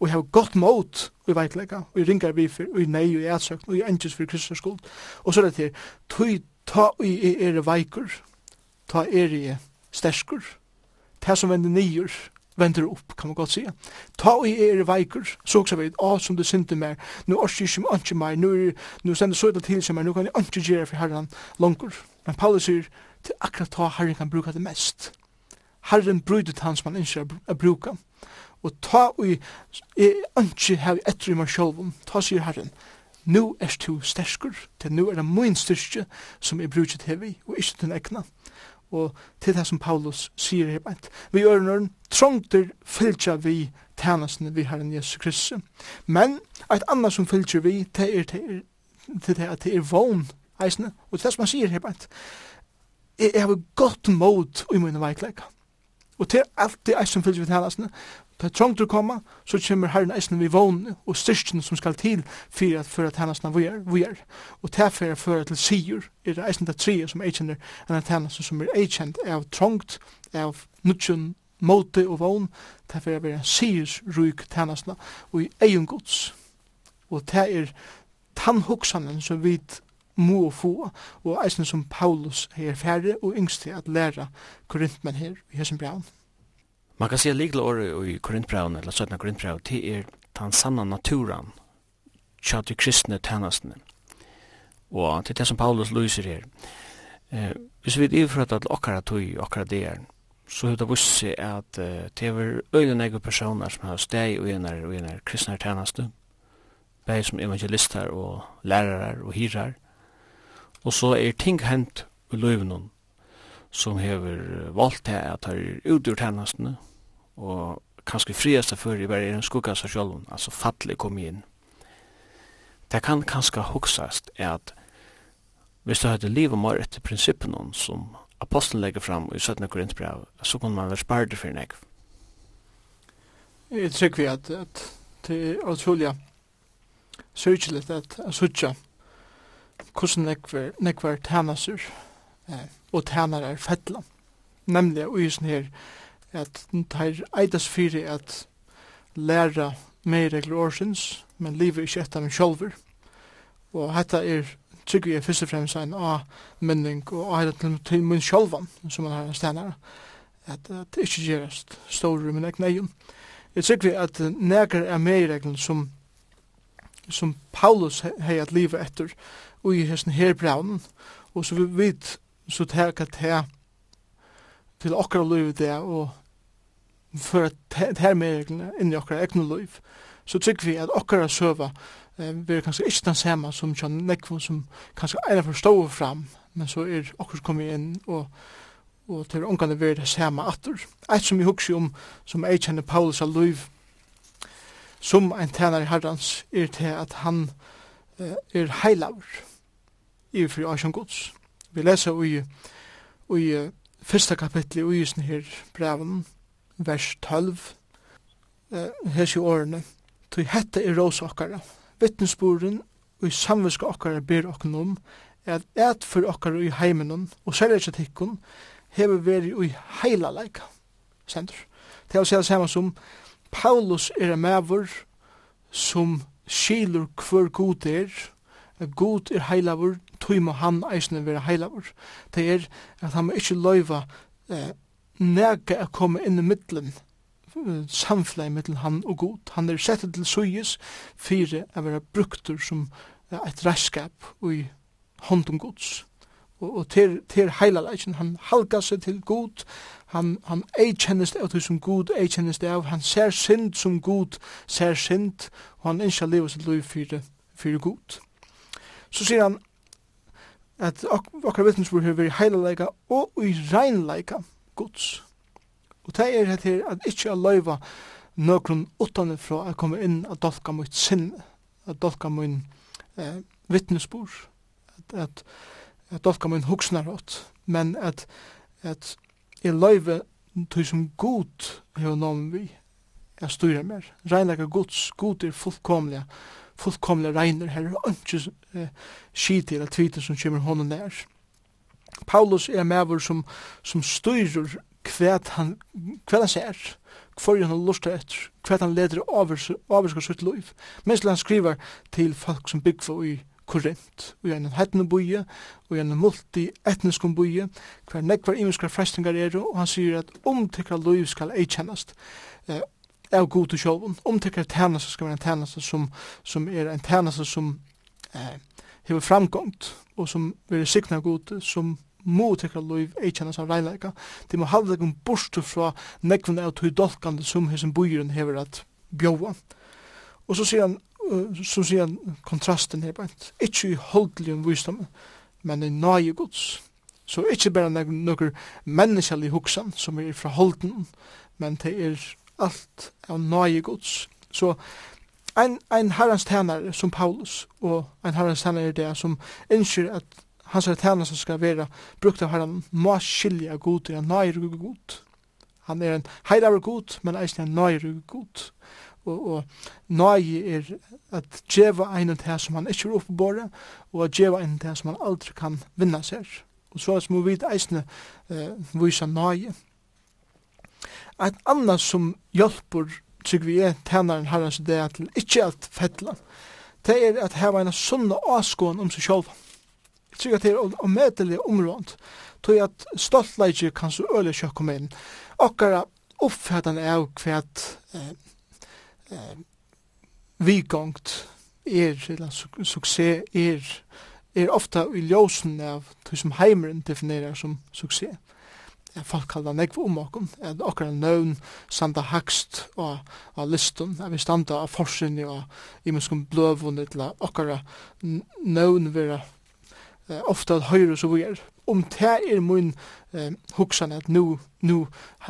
og jeg har godt mot i veitleika og ringar vi for og nei og ætsøkt og endjus for Kristus skuld og så er det til tøy ta i er veikur ta er i sterskur ta som vender nyer vender opp, kan man godt sige. Ta i er veikur, så også veit, ah, som du synte mer, nu orsi som anki mer, nu, er nu sender søyda til som mer, nu kan jeg anki gjerra for herran langur. Men Paulus sier, til akkurat ta herren kan bruka det mest. Herren brydet han som han innskjer a bruka og ta ui, jeg anki her etter i meg sjolvun, ta sier Herren, nu er du sterskur, til nu er det mun styrstje som er bruker til og ikkje til ekna. Og til det som Paulus sier her beint, vi gjør når trångter fylgja vi tænasene vi Herren Jesus Kristus, men et annet som fylgjer vi, det er, til det at det er vogn, eisne, og det som han sier her beint, jeg har godt mod i mine veikleika. Og til alt det eis som fylgjer vi tænasene, Ta trångt du koma, så kommer Herren eisen vi vågne og styrsten som skal til for at føra tænasna vi er, vi er. Og ta for at føra til sigur, er det eisen det tre som eikjenner enn tænasna som er eikjent av tjongt, av nutjon, måte og vågn, ta for at vera sigurs ruk tænasna og i egen gods. Og ta er tannhoksanen som vi må få, og eisen som Paulus er ferdig og yngste at læra korintmen her i Hesenbraun. Man kan se likle år i Korintbraun, eller Søtna Korintbraun, til er den sanna naturan, tja til kristne tennastene. Og til det som Paulus lyser her. Eh, hvis vi er ifrøtta til okkara tøy, okkara der, så hur det visst seg at det er øyne egen personer som har steg og enar og enar kristne tjennaste, bæg som evangelister og lærere og hirar, og så er ting hent i løyvnum som hever valgt til at det er utgjør tjenestene, og kanskje frieste før i bare en skugga seg selv, altså fattelig kom inn. Det kan kanskje huksast er at hvis det hadde livet mer etter prinsippen som apostelen legger fram i 17. Korinthbrev, så kunne man være spart for en ekv. Jeg tror vi at, at det er utrolig sørgelig at jeg sørger hvordan nekvar, nekvar tænaser eh, og tænar er fettla. Nemlig og i sånn her at det eitas fyrir at læra meir regler årsins, men livet ikke etter min sjolver. Og hetta er trygg jeg fyrst og fremst ein A-menning og A-heila til min sjolvan, som man har stenare, at det ikke gjerast store min egen egen. Jeg trygg vi at neger er meir regler som som Paulus hei at livet etter og i hesten herbraunen og så vi vet så det her til okra liv det og for at det her med inn i okra egnu liv så tykker vi at okra søva eh, vi er kanskje ikke den samme som John nekvo som kanskje eina forstå fram men så er okra kommet kommer inn og og til ungane vi er det samme atter. Eit som vi husker om, som eit kjenner Paulus av liv, som ein tænare herrans, er til at han eh, er heilaver i fri Asjan Guds. Vi leser i, i fyrsta kapitli i sin her breven, vers 12, uh, hes i årene. Tui hette er rås okkara. vittnesboren og i samviska okkara ber okken om at et for okkara i heimenon og særleikjatikkun hever veri i heila leika. Sendur. Det er å si det samme som Paulus er en mævur som skilur hver god er, god er heilavur, tog må han eisne være heilavur. Det er at han må ikkje løyva eh, nega å komme inn i middelen samfleie middelen han og god. Han er sett til suyes fire å være bruktur som eh, et reiskap i hånden gods. Og, og til, til heilaleikin, han halga seg til god, han, han eikjennest av det som god eikjennest av, han ser synd som god ser synd, og han innskja livet sitt liv fyrir, fyrir god. Så sier han, at okkar vittnesbord har vært heilalega og i reinleika gods. Og det er det her at ikkje a løyva nøkron utanifrå a komme inn at dolka mot sinn, at dolka mot eh, vittnesbord, at, at, at dolka mot hugsnarot, men at, at i løyve tog som god hever nomen vi, jeg styrer mer. Reinleika gods, god er fullkomlega, fullkomlig regner her, og ikke eh, skiter eller tviter som kommer hånden nær. Paulus er medvur som, som styrer hva han, hva han ser, hva han har lust etter, hva han leder avvarskar sitt liv. Mens han skriver til folk som byggva i Korint, og en hettene boie, og en multi-etnisk boie, hver nekvar imiskar frestingar er, og han sier at omtikra tikkar liv skal eikjennast, eh, av god til sjálfum, om tekkar skal være en tænast som, som er en tænast som eh, hever framgångt og som vil sikna god som må tekra loiv eitjana som reinleika. de må halda gong borstu fra nekvun av tog dolkande som hessin bujuren hever at bjóa og så sier han så sier han kontrasten her bænt Ikki i holdligum visdom men i nage gods. Så ikkje bare nek nokkur menneskjallig hugsan som er fra holden men det er alt av nøye gods. Så ein, ein herrans tænare som Paulus, og ein herrans tænare er det som innskjer at hans tænare som skal være brukt av herran må skilja god, ja, nøye god. Han er en heilaver god, men eisen en nøye god. Og, og nøye er at djeva ein det som han ikke er oppebåret, og at djeva ein det som han aldri kan vinna seg. Og så må vi eisne uh, vise nøye et annet som hjelper tykker vi, er tænaren herrens det er til ikke alt fettla det er at heva en sunn og avskån om seg sjálf jeg trygg at det er omedelig områnd tog at stoltleidje kan så øle kjøk komme inn. Okkara oppfattan er kvært eh, eh, vikongt er, eller su suksess er er ofta i ljósen av det som heimeren definerer som suksess folk kallar nekv om okkom, at okkar nøvn standa hakst og, og listum, at vi standa av forsinni og imenskum bløvunni til at okkar nøvn vera eh, ofta at høyre så vi er. Om det er min eh, huksan at nu, nu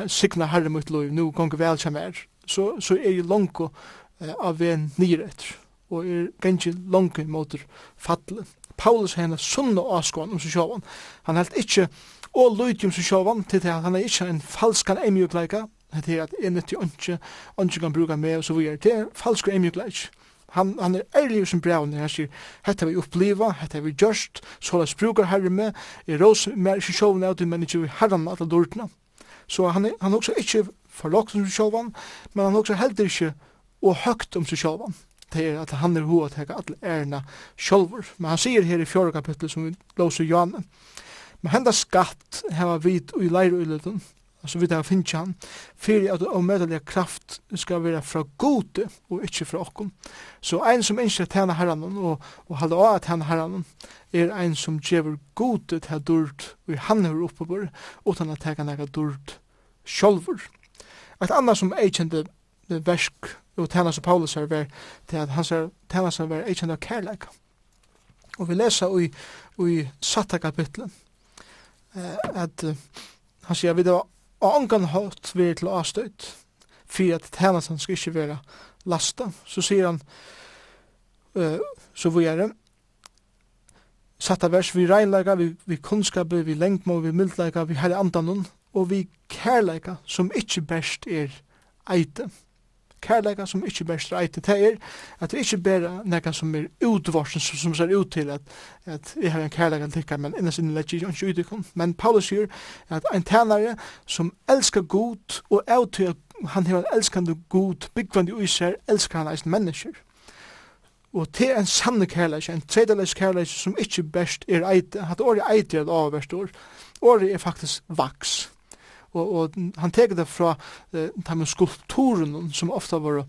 signa herre mitt lov, nu gong vel kjem er, så, så er jeg langt eh, av en nyr etter, og er ganske langt mot fattelig. Paulus henne sunna avskåan om seg sjåvan. Han held ikkje og lutjum som sjovan til at han er ikkje en falskan emjukleika, til at en nyttig ønske, ønske kan bruka med og så videre, det er falsk emjukleik. Han, han er ærlig som braun, han sier, hette vi oppliva, hette vi gjørst, så la brukar herre med, er rås mer ikke sjovan av men ikke vi herran at lortna. Så han er, han er også ikke forlagt om sjovan, men han også heller ikke og høgt om sjovan det er at han er hoa teka alle ærna sjolvor. Men han sier her i fjorda kapittel som vi låser Johan, Men henda skatt hava vit i leirøyleten, altså vit tar finnst han, fyrir at omedelig kraft skal vera fra gode og ikkje fra okkom. Så ein som innskjer tjena herran og, og halda av at tjena herran er ein som djever gode til durt og han er oppebor utan at teka nega durt sjolvor. Et anna som eikjende versk og tjena som Paulus er ver til at hans er tjena som er eikjende av kærleik. Og vi lesa i, i satta kapitlet at han sier vi det var angan hatt vi til avstøyt for at tjenesten skal ikke være lasta. Så sier han uh, så vi er det satta vers vi regnleika, vi, vi kunnskap, vi lengtmål, vi mildleika, vi herre andanon og vi kærleika som ikke best er eite kærleika som ikkje ber streit til er at det ikkje ber nekka som er utvarsen som, som ser ut til at, at jeg har en kærleika tikka men innast inni lekki ikkje ut men Paulus sier at ein tænare som elskar god og avtøy han har en elskande god byggvandi ui seg elskar han eisen mennesker Og til en sanne kærleik, en tredeleis kærleik som ikkje best er eit, at året eit er et avverst år, året er faktisk vaks og, og han teker det fra eh, de skulpturen som ofta var,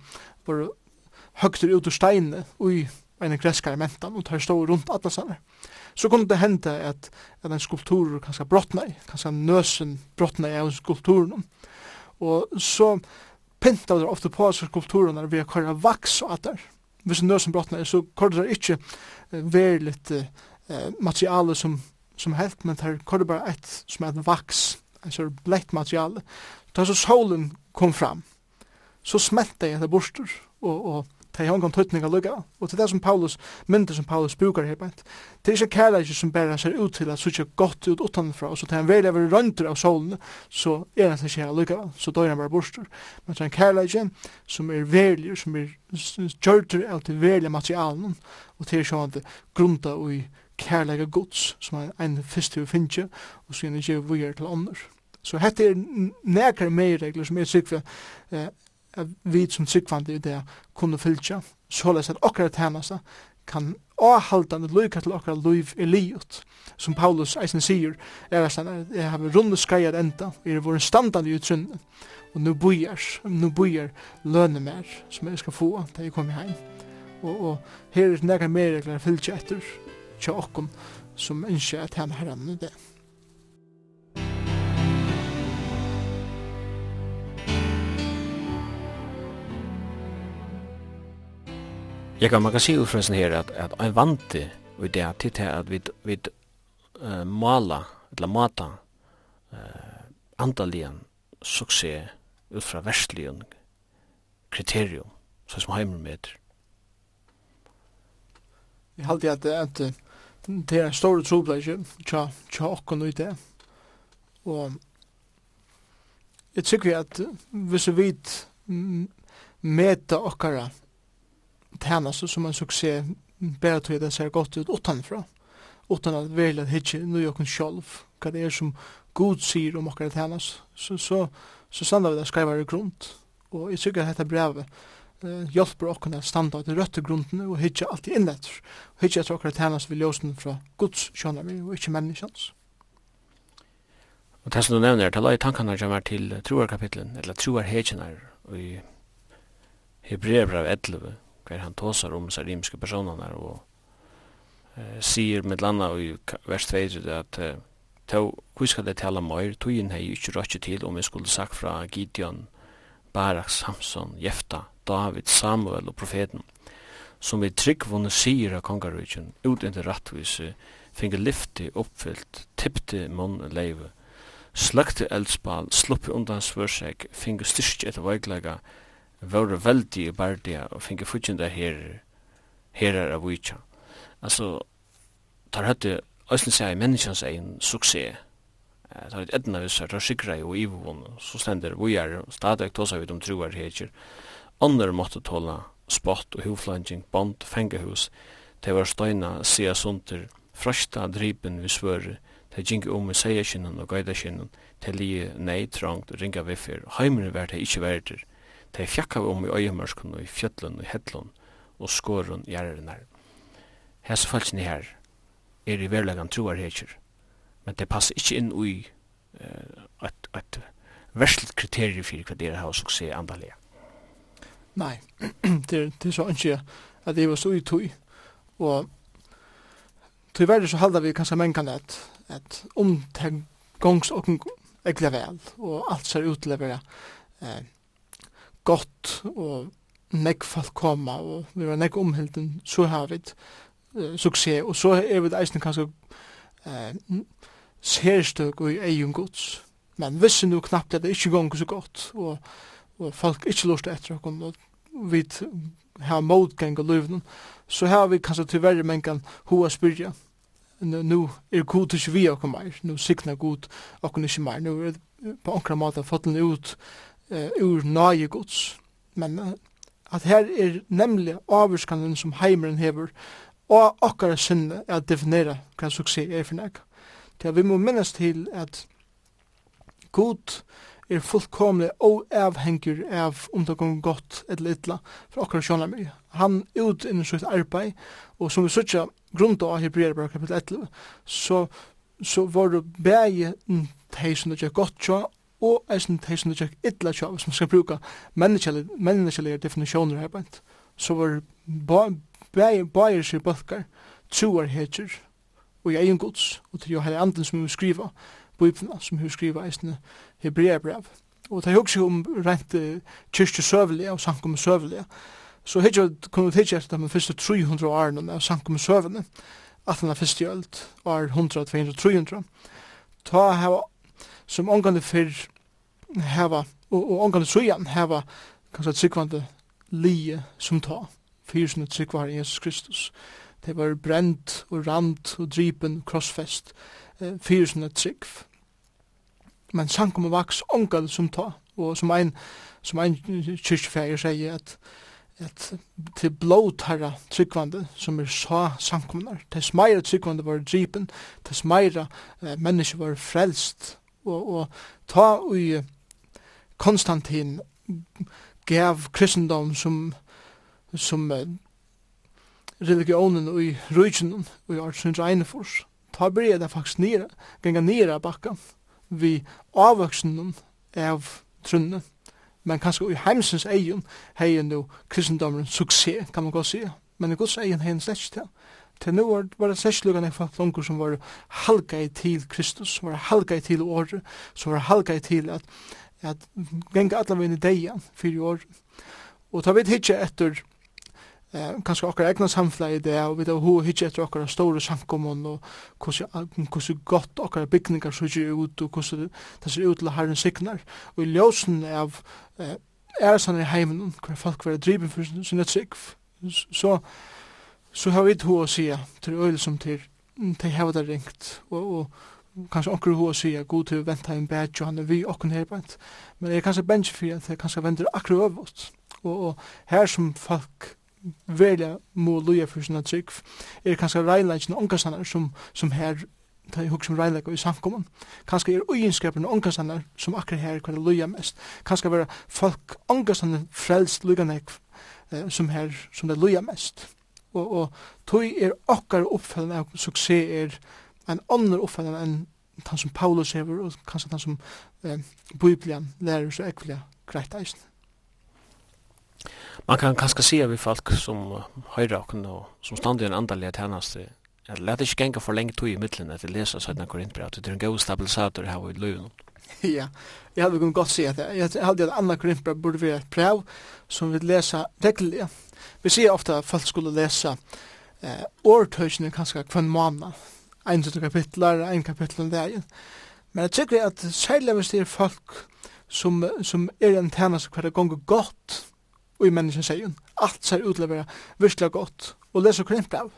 var høgter ut ur steinene i en greskare mentan og tar stå rundt alle sånne. Så kunne det hende at, at en skulptur kanskje brottna i, kanskje nøsen brottna i av skulpturen. Og så pinta det ofte på seg skulpturene vi har køre vaks og atter. Hvis nøsen brottna i, så kårer det ikke verligt eh, materiale som, som helt, men det kårer bare et som er et vaks en sånn blekt material. Da så solen kom fram, så smelte jeg det borster, og, og det er hongan tøytning av lukka. Og til det som Paulus, mynder som Paulus brukar her bænt, det er ikke kærleik som bare ser ut til at sutja godt ut utanfra, og så til han vel er røndur av solen, så er han ikke her lukka, så døy han bare borster. Men så er en kærleik som er verlig, som er gjørtur av til verlig materialen, og til er sånn at grunda og i kærleika gods, som er ein fyrst til vi finnje og så gjerne gjør vi til ånder. Så hette er nekar meiregler som er sikva, eh, vi som sikvande i det kunne fylltja såleis at okkar tænasta kan avhaldande lykka til okkara liv i livet, som Paulus eisen sier, er at jeg har runde skreier enda, er vår standande i utrunne, og nu bojar, nu bojar lønne mer, som jeg skal få da jeg kommer heim. Og, og her er nekar meiregler fylltja etter, tja okkom som ønsker at han herren i det. Jeg kan, man kan si ut fra her at, at en vante og det er til at vi, vi uh, mala, eller mata uh, andalien suksess ut fra verstligen kriterium, så som heimer med. Jeg halte at, at det er en stor trobleisje, tja, tja okkon ui det. Og jeg tykker at hvis vi vet meta okkara tænaste som en suksess bare til det ser godt ut utanfra, utan at velja hitje nu okkon sjolv, hva det er som god sier om okkara tænaste, så, så, så sandar vi det skrivar i grunt Og jeg tykker at dette brevet uh, hjelper okkene at standa til røtte grunden og hitje alltid innletter. Og hitje etter okkene tjenes vi ljósen fra Guds vi og ikkje menneskjans Og det som du nevner, det la i tankene er til troarkapitlen, eller troarhetjenar i Hebreerbrev 11, hver han tåsar om seg rimske personene og eh, sier med landa i vers 2 at eh, to, hvor skal det tala mer, togjen hei ikke røkke til om vi skulle sagt fra Gideon, Barak, Samson, Jefta, David, Samuel og profeten, som vi tryggvunne sier av kongarujtjen, ut indi rattvise, finge lyfti oppfyllt, tippti munn leive, sløkte eldspal, sluppi undan svørseg, finge styrst etter veiklega, vore veldig i bardia, og finge fudgjenda herer, herer av vujtja. Altså, tar høtti, æsli seg i menneskjans egin suksess, tar høtti edna vissar, tar sikra i og ivvån, så stender vujar, stadig tåsa vi de truar hekir, andre måtte tåla spott og huflanging, bond, fengehus. Det var støyna, sia sunter, frashta dripen vi svøre, det gikk om i seierskinnen og gøydaskinnen, til li nei trangt og ringa viffer, heimere var det ikkje verder. Det fjakka om i øyemørskunn og i fjöllun og i hedlun og skårun gjerrinar. Hes falsni her er i verlegan troar hekjer, men det passer ikkje inn ui uh, et, et verslet kriterier fyrir hva det er hva suksess andalega. Nei, det, det er så ikke at det var så i tog. Og verre så halda vi kanskje mengan at, at om det gongs og egla vel, og alt ser ut til å være eh, godt og nekk folk koma, og vi var nekk omhilden, så har vi eh, suksess, og så er vi det eisen kanskje eh, serstøk og i egen gods. Men vissi nu knappt at det ikke gongs så godt, og og folk ikke lort etter okkom, og vi har motgang og løyvnen, så har vi kanskje til verre mengan hoa spyrja. Nu er god ikke vi okkom meir, nu sikna god okkom ikke meir, nu er på onkra måte fått den ut uh, ur nage gods. Men uh, at her er nemlig avurskanen som heimeren hever, og okkara sinne er at definera hva suksess er for nek. Til vi må minnes til at god er fullkomlig avhenger av om det går godt eller ytla for akkurat sjåna mig. Han ut innan sitt arbeid, og som vi sutja grunda av Hebreerbra kapitel 11, så, så var det bægi tei som det gjør godt sjå, og eisen tei som det gikk illa sjå, hvis man skal bruka menneskelige definisjoner her bænt, Så var bægi bægi sig bægi bægi bægi bægi og i egen gods, og til jo heller anden som vi skriva, Bibelen, som hun skriver eisne Hebreabrev. Og det er også om rent kyrkje søvelige og sankum søvelige. Så hitja kunne vi hitja etter de første 300 årene av sankum søvelige, at den er første gjølt, år 100, 200, 300. Ta hava, som omgående fyr hava, og, og omgående søyan heva, kanskje tryggvande lije som ta, fyrsne tryggvar Jesus Kristus. Det var brent og rand og dripen og krossfest, fyrsne tryggv men sankum vaks ongal som ta, og som ein, som ein kyrkjefæger sier at at til blåtarra tryggvande som er sa sankumnar, tess meira tryggvande var drypen, tess meira eh, menneske var frelst, og, og ta ui Konstantin gav kristendom som, som eh, religionen i rujtjen ui artsins einefors, ta bryr det faktisk nere, genga nira bakkan, vi avvoksen av trunne, men kanskje i heimsens egen hei nu kristendommen suksess, kan man godt si, men i gods egen hei en slett til. Til nu var, var det slett lukkan jeg fakt langer som var halga i til Kristus, som var halga i til året, som var halga i til at, at genga allaveg vinn i deian, fyrir året. Og ta vi hitje etter eh kanskje okkar egna samflag i det, og vi da ho hitje etter okkar store sankomon og hvordan godt okkar bygningar sutje ut, og hvordan det ser ut til herren signar. Og i ljósen av eh, er sann i heimen, hver folk var driven for sin et sikv, så, så har vi to å sija til øyla som til, til heva det ringt, og, og kanskje akkurat hu å sier god til å venta en badge jo han er vi okken her men er kanskje bench fyrir at det kanskje venter akkur øvått og, og her som folk velja mo loja for sinna trygg er kanskje reinleikene ångastannar som, som her ta i hugg som og i samkommun kanskje er uinskrepen ångastannar som akkur her kvar loja mest. Kanskje vera folk ångastannar frelst luganek eh, som her som det loja mest. Og, og tog er okkar oppfellen av suksess er en ånder oppfellen enn han som Paulus hever og kanskje han som eh, Biblian lærer så ekvelia greit eisen Man kan kanskje se vi folk som høyre og som stand i en andalig tjeneste, at det ikke ganger for lenge tog i midtelen etter lesa Sødna Korintbrev, at det er en god stabilisator her i løven. Ja, jeg hadde kunnet godt si at jeg hadde at Anna Korintbrev burde være et brev som vi lesa deglig. Vi sier ofte at folk skulle lesa eh, årtøysene kanskje hver måned, en til kapitler, en kapitler om dagen. Men jeg tykker at særlig hvis det er folk som, som er en tjeneste hver det gonger godt, og i menneskens egen. Alt ser utlevera virkelig godt, og leser krymt av.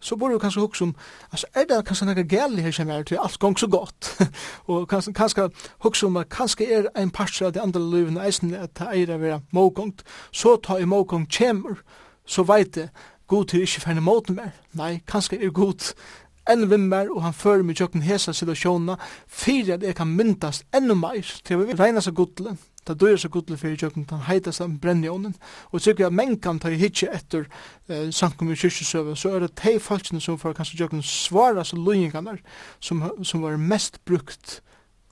Så borde du kanskje hukse om, altså er det kanskje noe gærlig her som er til alt gong så godt? og kanskje, kanskje hukse om at kanskje er ein parser av det andre livet eisen at det eier å være mågongt, så ta i mågongt kjemur, så veit det, god til ikke ferne måten mer. Nei, kanskje er god enn vimmer, og han fører meg tjokken hesa situasjona, fyrir at jeg kan myndast enda meir til vi regna seg godle, ta døyr seg gudle fyrir jøkken, han heita saman brennjånen, og sikker jeg menn kan ta hitje etter eh, sankum i kyrkjusøve, så er det tei falskene som får kanskje jøkken svara så løyingarnar, som, som var mest brukt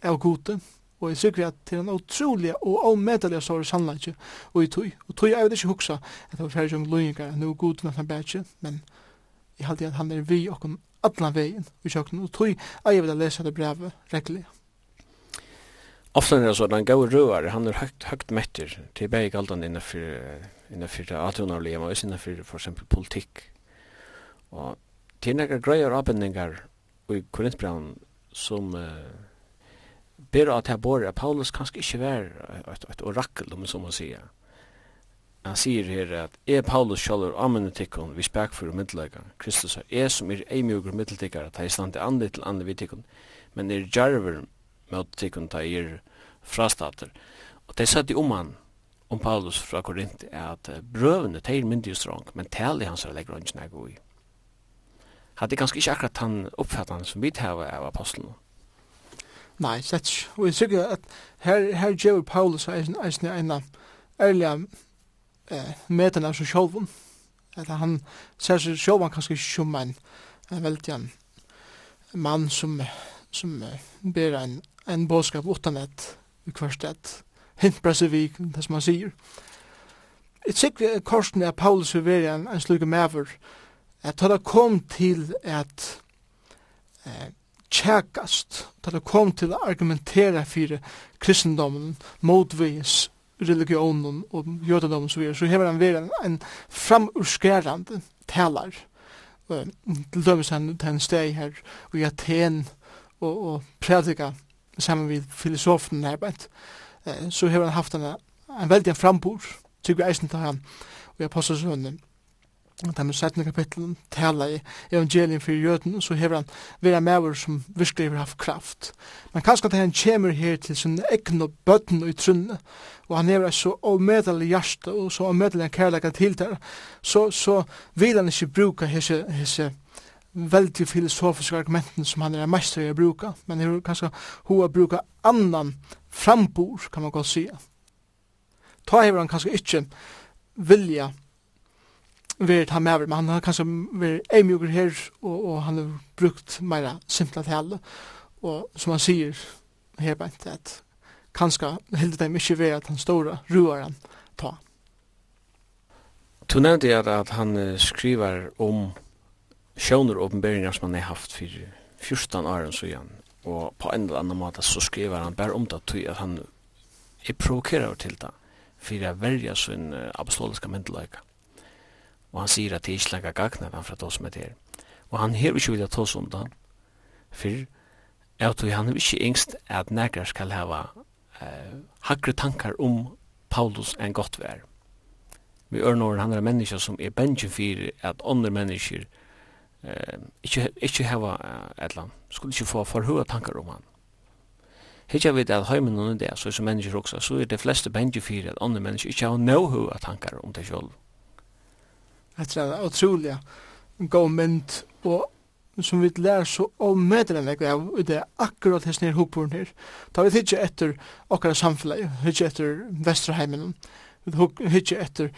av gode, og jeg sikker at til en utrolig og avmedelig sår sannleggje, og i tøy, og tøy er jo ikke huksa at det var fyrir jøkken løyingar, nå god men han bætje, men jeg halte at han er vi okken allan vegin vi kjøkken, og tøy er jeg vil lesa det brevet reglig. Ofta er det så han går rövar, han er høgt, högt metter til begge allt han innanför, atunarlige, og men for innanför politikk. Og politik. Och till några grejer i Korintbrann som uh, ber att här borra, Paulus kanskje ikke var et, et orakel, om så man säger. Han sier her at er Paulus själv amen tikkun vi spek for middellägga. Kristus er som er emjögur middeltikkar at han är stande til till andet men er jarver mot tikkun ta er frastater. Og det satt i om han, om Paulus fra Korint, er at brøvene teir myndi strong, men tali hans er legger hans nek ui. Hadde ganske ikke akkurat han oppfattan som vi tæva av apostelen. Nei, sett ikke. Og jeg sikker at her, her gjør Paulus eisen, eisen en av ærlige eh, metan av seg sjolven. At han ser seg sjolven kanskje ikke som en, en veldig mann som, som ber en en bådskap utan ett i kvarstet. Hint pressa vi, det som man sier. Et sikker korsen er Paulus vil være en, en slug mever, at da det kom til at eh, tjekast, da det kom til å argumentere for kristendommen, motvis religionen og jødendomen så videre, så hever han vært en, en framurskerande talar. Til dømes han til en steg her i Aten og, og predika sammen med filosofen Herbert, så har han haft en, en veldig frambord, tykker jeg eisen til han, og jeg påstår sånn, at han med 17. kapitlen taler i evangelien for jøden, så har han vært maver som virkelig har haft kraft. Men kanskje at han kommer her til sin egen og bøtten og i trunne, og han har så omedelig hjerte og så omedelig kærlighet til der, så, så vil han ikke bruke hese, hese veldig filosofiske argumenten som han er mest i å bruke, men det er kanskje hun å bruke annan frambor, kan man godt sige. Ta hever han kanskje ikke vilja vært han med, men han har kanskje vært eimjukker her, og, og han har brukt meira simpla tale, og som han sier her bænt, at kanskje hilde dem ikke ved at han stora ruar han ta. Du nevnte at han skriver om sjøner åpenberingar som han har haft for 14 år så igjen. og på en eller annen måte så skriver han bare om det til at han er provokerar til det, for å verja sin apostoliske myndeløyke. Og han sier at det er ikke lager gagnet han fra det som er det. Og han har ikke vilja ta oss om det, for jeg tror han er ikke engst at nægger skal hava eh, hakre tankar om Paulus enn godt vær. Vi ør når han er mennesker som er bensjen for at andre mennesker eh ikkje ikkje hava etlan skulle ikkje få for høga tankar om han Hitja við at heimin og der so sum mennesker også, so er de fleste bengi fyrir at andre mennesker ikkje har no høga tankar om det sjálv. Det er utrolig god mynd og som vi lær så omødre enn jeg av det er akkurat hans nere hopperen her. Da vi hittir etter okkar samfunnet, hittir etter Vesterheimen, hittir etter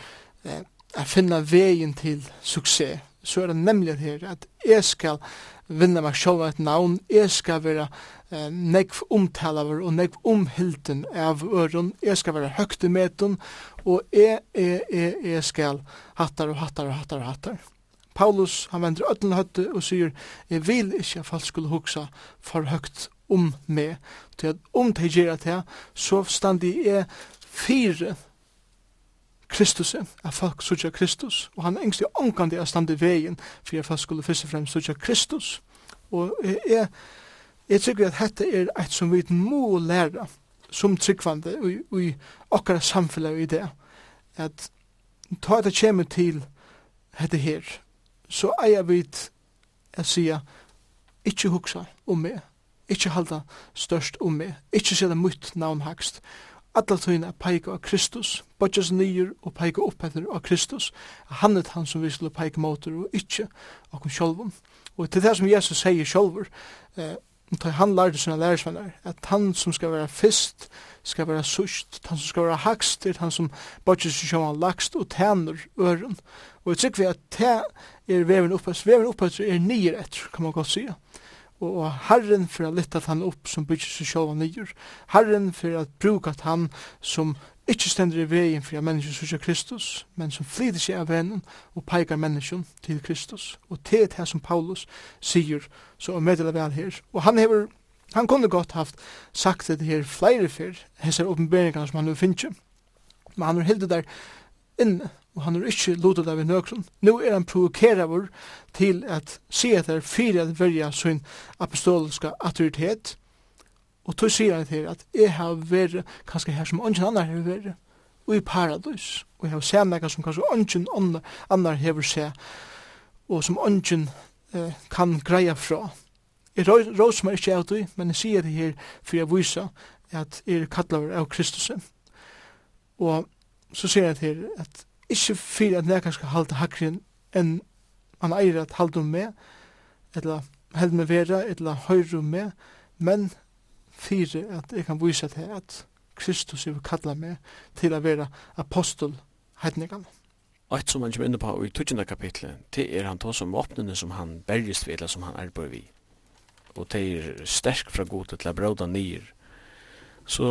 eh, a finna vegin til suksess så er det nemlig her at jeg skal vinna meg sjálf et navn, jeg skal være eh, negv omtalaver og negv omhilden av øren, jeg skal være høgt i meten, og jeg, jeg, jeg, jeg skal hattar og hattar og hattar og hattar. Paulus, han vender ötlen høtte og sier, jeg vil ikke at folk skulle huksa for høgt om meg, til at om det gjør det, så stand jeg fire Kristus, at folk sutja Kristus, og han er engst i omkant det er stand i veien, for at folk skulle først og fremst sutja Kristus. Og jeg, jeg tykker at dette er eit som vi må læra, som tryggvande, og i okkara samfunnet i det, at ta det kjemme til dette her, så eier vi at sier, ikke huksa om meg, ikke halda størst om meg, ikke sida mutt navn hakst, alla tøyna peika av Kristus, bodjas nyer og peika upp etter av Kristus, han er han som vi skulle peika motor og ikkje okkom sjolvun. Og til det som Jesus sier sjolvur, eh, han lærte sina lærersvenner, at han som skal være fyrst, skal være sust, han som skal være hakst, er han som bodjas sjolvun lagst og tænur øren. Og jeg tykker vi at det er veven oppast, veven oppast er nyer etter, kan man godt sige og Herren for å lytte han opp som bygger seg selv nyer. Herren for å bruke at han som ikke stender i veien for mennesker som Kristus, men som flyter seg av vennen og peker mennesken til Kristus. Og til det som Paulus sier, så er meddeler vel her. Og han hever, han kunne godt haft sagt det her flere før, hessar åpenberingene som han nu finner. Men han har hildet der inne, og han er ikke lodet av i nøkron. Nå er han provokeravur til at se at er fyrir at verja sin apostoliska autoritet, og tog sier han til at jeg har vært kanskje her som ungen annar har vært, og i paradis, og jeg har sett meg som kanskje ungen annar har sett, og som ungen eh, kan greia fra. Jeg rås meg ikke av det, men jeg sier det her for jeg viser at jeg er kattlaver av Kristus. Og så sier jeg til at ikke for at nekka skal halda hakren enn man eier at halda om meg, eller held meg vera, eller høyre om meg, men for at jeg kan vise til at Kristus vil kalla meg til å være apostel heitningan. Og et som han kommer inne på i 20. kapitlet, det er han tås om åpnene som han bergist ved, eller som han arbeid vi. Og det er sterk fra god til å bråda nyer. Så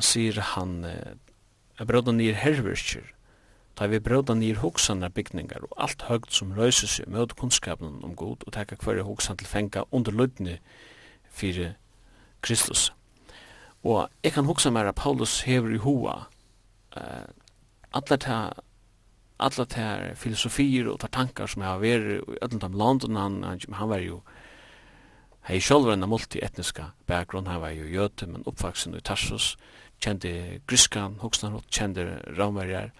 sier han, å bråda nyer herverskjer, Ta vi brøda nir hoksanar bygningar og alt høgt som røyser seg møte kunnskapen om god og teka hverja hoksan til fenga under lødni fyrir Kristus. Og jeg kan hoksa meir at Paulus hever i hoa uh, allar ta alla ta filosofier og ta tankar som jeg har vært i öllum tam London han, han, han var jo hei sjolver enn multietniska bakgrunn han var jo jöte men oppvaksen i Tarsus kjente griskan, hoksanar kjente ramverjar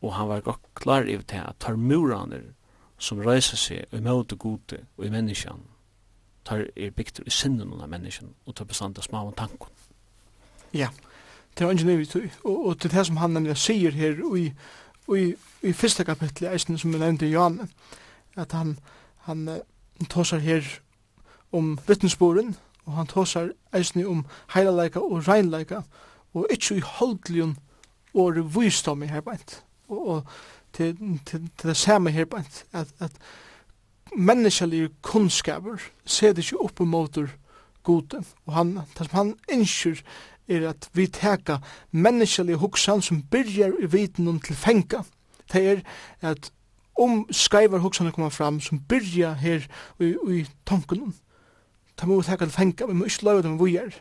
og han var godt klar i det at tar muraner som reiser seg i møte gode og i menneskene, tar er bygd i sinnen av menneskene og tar bestand av smaven tanken. Ja, det er ikke nøy, og, og til det som han nemlig sier her i, i, i første kapittel eisen som vi nevnte i Jan, at han, han tåsar her om vittnesboren, og han tåsar eisen om heilaleika og reinleika, og ikke i holdeligen og visdom i her beint og, og til, til, til det samme her, at, at, at menneskelige kunnskaper ser det ikke opp mot gode. og han, det som han innskjer er at vi teka menneskelige hoksan som byrjar i viten om til fenga. Det er at om skreivar hoksane koma fram som byrja her i, i tanken. Ta må vi teka til fenga, vi må ikke lave dem vi er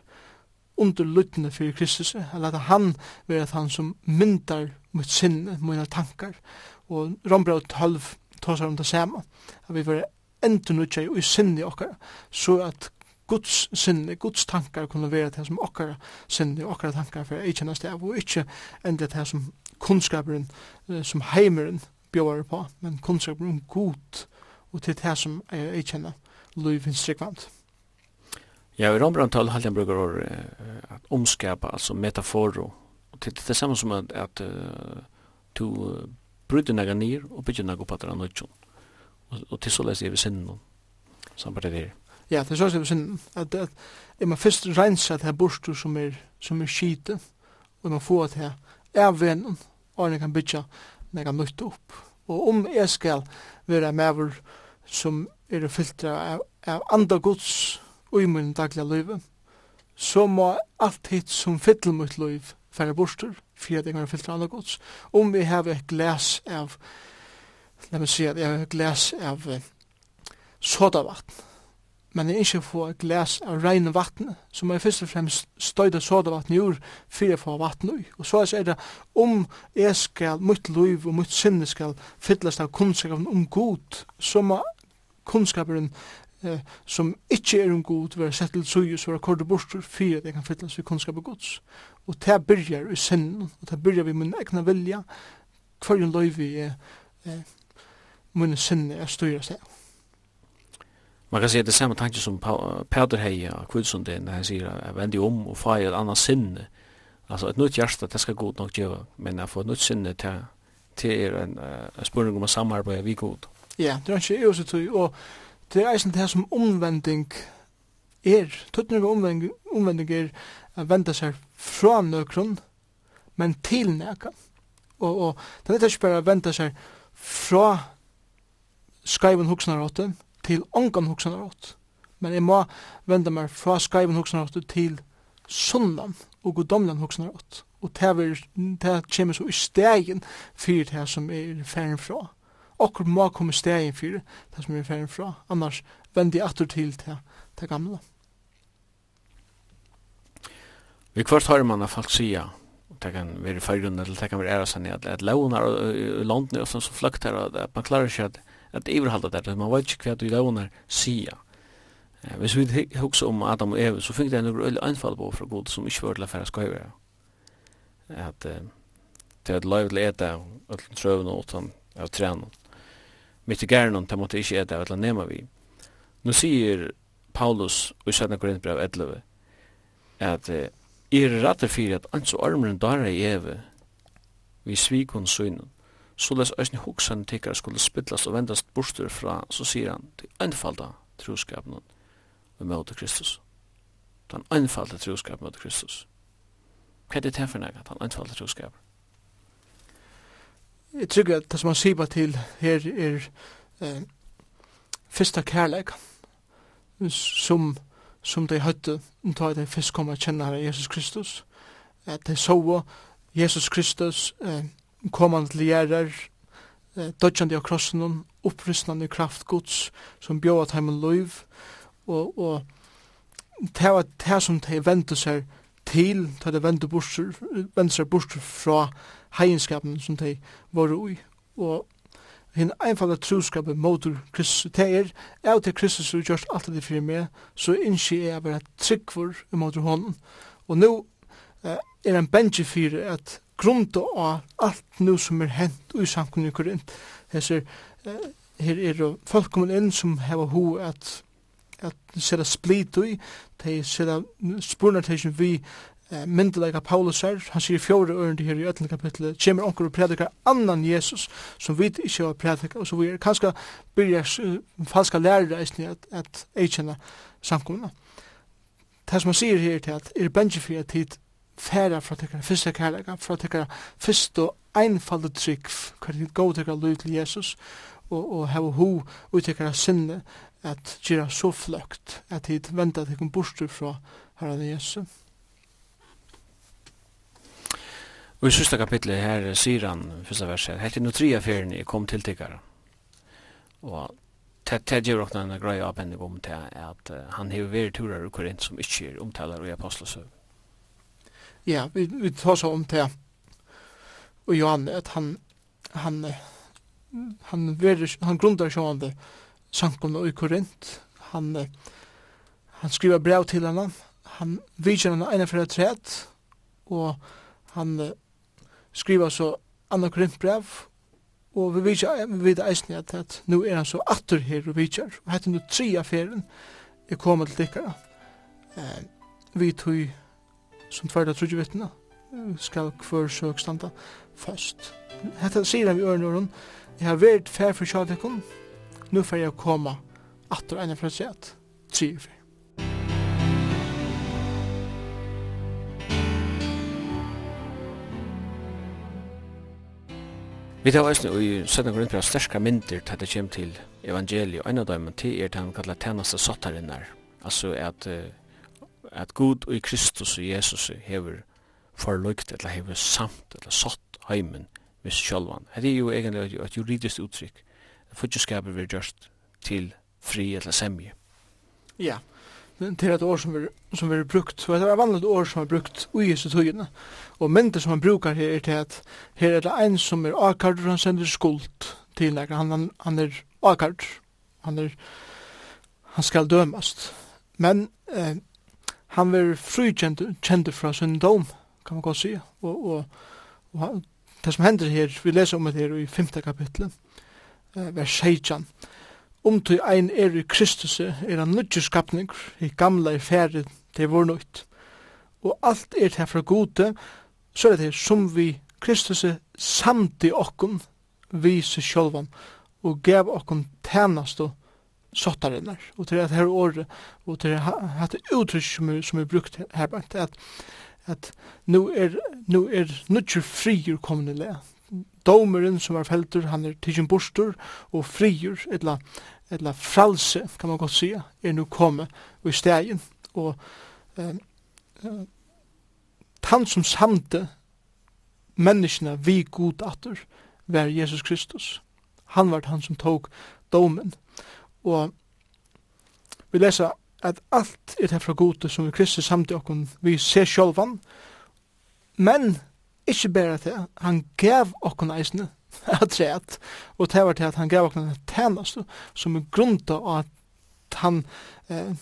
under luttene for Kristus, eller at han vera han som myndar mitt sinne, mine tankar. Og Rombrau 12 tåsar om det samme, at vi var enda nødja i sinne okkar, så at Guds sinne, Guds tankar kunne være det som okkara sinne, okkar tankar for ei kjennast det, og ikkje enda det som kunnskaperen, som heimeren bjóar på, men kunnskaperen om god, og til det som ei kjenner Louis Vinstrikvant. Ja, i Rombrand 12 han brukar år at omskapa, altså metaforo, det, det är samma som att, att du bryter några ner och bygger några på att det är något. Och till så läser jag vid sinnen. Samt det där. Ja, det är så som sin att att är man först rensa det här borstor som är som är skit och man får det här är vän och man kan bitcha när kan upp. Och om jag ska vara med som är filtra av, av andra gods och i min dagliga liv så må allt hit som fyller mitt liv færre borster, for at jeg kan filtra andre gods. Om vi har et glas av, la meg si at jeg har et glas av sodavatten, men jeg ikke får et glas av reine vatten, så må jeg først og fremst støyde sodavatten i ur, for jeg får vatten ui. Og så er det om jeg skal, mitt liv og mitt sinne skal fyllast av kunnskapen om god, så må kunnskapen eh, som ikkje er en god vera sett til suju så vera kordu bortur fyrir at jeg kan fyllast vi kunnskap og gods. Og det byrjar i sinnen, og det byrjar vi min egna vilja, hver en hverjum løyvi er eh, min sinne er styrir seg Man kan säga det samma tanke som Peter Heia och Kvidsunden när han säger att vända om och få ett annat sinne. Alltså ett nytt hjärsta, det ska god nog göra. Men att få ett nytt sinne till, till er en, en spurning om att samarbeta vid god. Ja, det är inte jag så tror jag. Och det er eisen det som omvending er. Tøttene ved omvending, omvending er å vende seg fra nøkron, men til nøkron. Og, og det er ikke bare å vende seg fra skreiven hoksnaråten til ongan hoksnaråte. Men jeg må vende meg fra skreiven hoksnaråten til sundan og godomlan hoksnaråte. Og det er det kommer så i stegen fyrir det som er ferdig fra okkur må komme stegin fyrir det som vi er ferdig fra, annars vendi jeg atur til til det gamle. Vi kvart har man at folk sier, det kan være fyrrunde, eller det kan være æresan i at, at launar i London og sånn som fløkt her, at man klarer ikke at, at iverhalda det, man vet ikke hva du launar sier. Hvis vi husker om Adam og Eva, så fikk det noen øyne anfall på fra god som ikke var til å fære skøyver. At det er et løyv til å ete, og til trøvene og til å trene mitt i gärnon det måtte ikkje ete av nema vi. Nå sier Paulus i 17. Korintbrev 11 at uh, er rette fyrir at ans og armren dara i eve vi svikon synen så les æsni hoksan tikkar skulle spillast og vendast bostur fra så sier han til einfalda troskapen med møte Kristus den einfalda troskapen møte Kristus hva er det til for nek einfalda troskapen jeg tror at det som han sier til her er eh, fyrsta kærleik. Som, som de høytte da de fyrst kom og kjenne Jesus Kristus. At de så Jesus Kristus eh, kom til gjerrer eh, dødjande av krossen opprystnande kraft Guds som bjør at heimen loiv og, og det var det som de ventet seg til, da de ventet bort, ventet seg bort fra heienskapen som de var ui, og hinn einfalda truskapen motor Kristus. Det er, av til Kristus har gjort alt det fyrir meg, så innskje jeg bare tryggvor motor hånden. Og nå eh, er en benji fyrir at grunnt av alt nu som er hent ui samkunni korint. Hesser, eh, her er folk kommet inn som hever ho at at særa split ui, de særa spurnar til vi eh, myndelega Paulus er, han sier fjore ørende her i øtlen kapitlet, kommer onker og predikar annan Jesus, som vi ikke har predikar, og så vi er kanskje byrja uh, falska lærere eisne at, at eikjena samkomna. Det som han sier her til at er bengi fyrir tid færa fra tekkara fyrsta kærlega, fra tekkara fyrst og einfaldet trygg, hver tid gå tekkara lov til Jesus, og, og hava ho uttekkara sinne at gira så fløkt, at tid venda tekkara bostur fra herra Jesus. Og i sista kapitlet her sier han, fyrsta verset, helt i nutria ferien jeg kom til tikkara. Og det gjør okna en grei avbendig om til at han hever veri turar ur Korint som ikkje er omtalar i apostlesøv. Ja, vi, vi tar så om til og Johan at han han han veri, han grundar sjående sankum i Korint. Han han skriver brev til henne, han vidjar henne ene fyrir træt, og han skriva så Anna Korintbrev, og vi vet, vi vet eisen at, at nu er han så atter her og vidtjør, og hette nu tre affæren er kommet til dikkara. Eh, vi tog som tverda trudjevittna, skal kvar søk standa fast. Hette sier han vi ørn ørn, jeg har vært fær for sjadekon, nu får jeg koma atter enn jeg fra sett, tre affæren. Vi tar også i 17. grunnpera sterska myndir til det kommer til evangeliet, og en av dem til er det han kallar tænaste sottarinnar, altså at, at Gud og Kristus og Jesus hever forlukt, eller hever samt, eller sott heimen vis sjálvan. Det er jo egentlig et juridisk uttrykk. Fudgeskapet vi gjørst til fri eller semje. Ja, yeah til et år som er, som er brukt. Så det er vanligt år som er brukt i Jesu tøyene. Og myndet som han brukar her er til at her er det en som er akkard, han sender skuld til nekker. Han, han, han er akkard. Han er han skal dømast. Men eh, han er frukjent kjent fra sin dom, kan man godt si. Og, og, og det som hender her, vi leser om det her i 5. kapitlet, eh, vers 16 om til ein er i Kristus er han nødje skapning, i gamla i færre til vår nøyt. Og alt er til fra gode, så er det som vi Kristus samt i okken viser sjølvan og gav okken tænast og sottarinnar og til at her året og til at det uttrykk som er, som er brukt her at, at nu er, nu er nødje frier kommende lea domeren som var feltur, han er tidsin bostur og frigjur, etla, etla fralse, kan man godt sia, er nu komme i stegin. Og eh, eh, han som samte menneskene vi god atter, var Jesus Kristus. Han var han som tok domen. Og vi leser at alt er det fra gode som vi Kristus samte okkon, vi ser sjolvan, men Ikke bare til, han gav okkon eisne atræt, og det var til at han gav okkon tænast, som er grunda av at han, eh,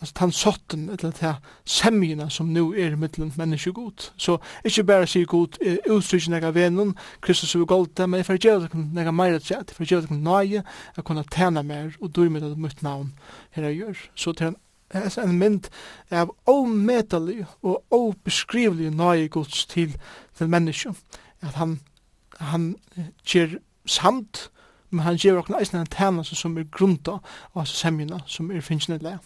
altså han sotten, eller til semjina som nu er mittlen menneske god. Så ikke bare sier god, er utstryk nega venun, Kristus er golda, men jeg får gjøre det nega meira træt, jeg får gjøre det nøye, jeg kunne tæna mer, og du er med det mitt navn her jeg gjør. Så til han Det er en mynd av omedelig og obeskrivelig nøye gods til, til mennesken. At han, han gjør samt, men han gjør også eisen en tænelse som er grunda av semjene som er finnes le.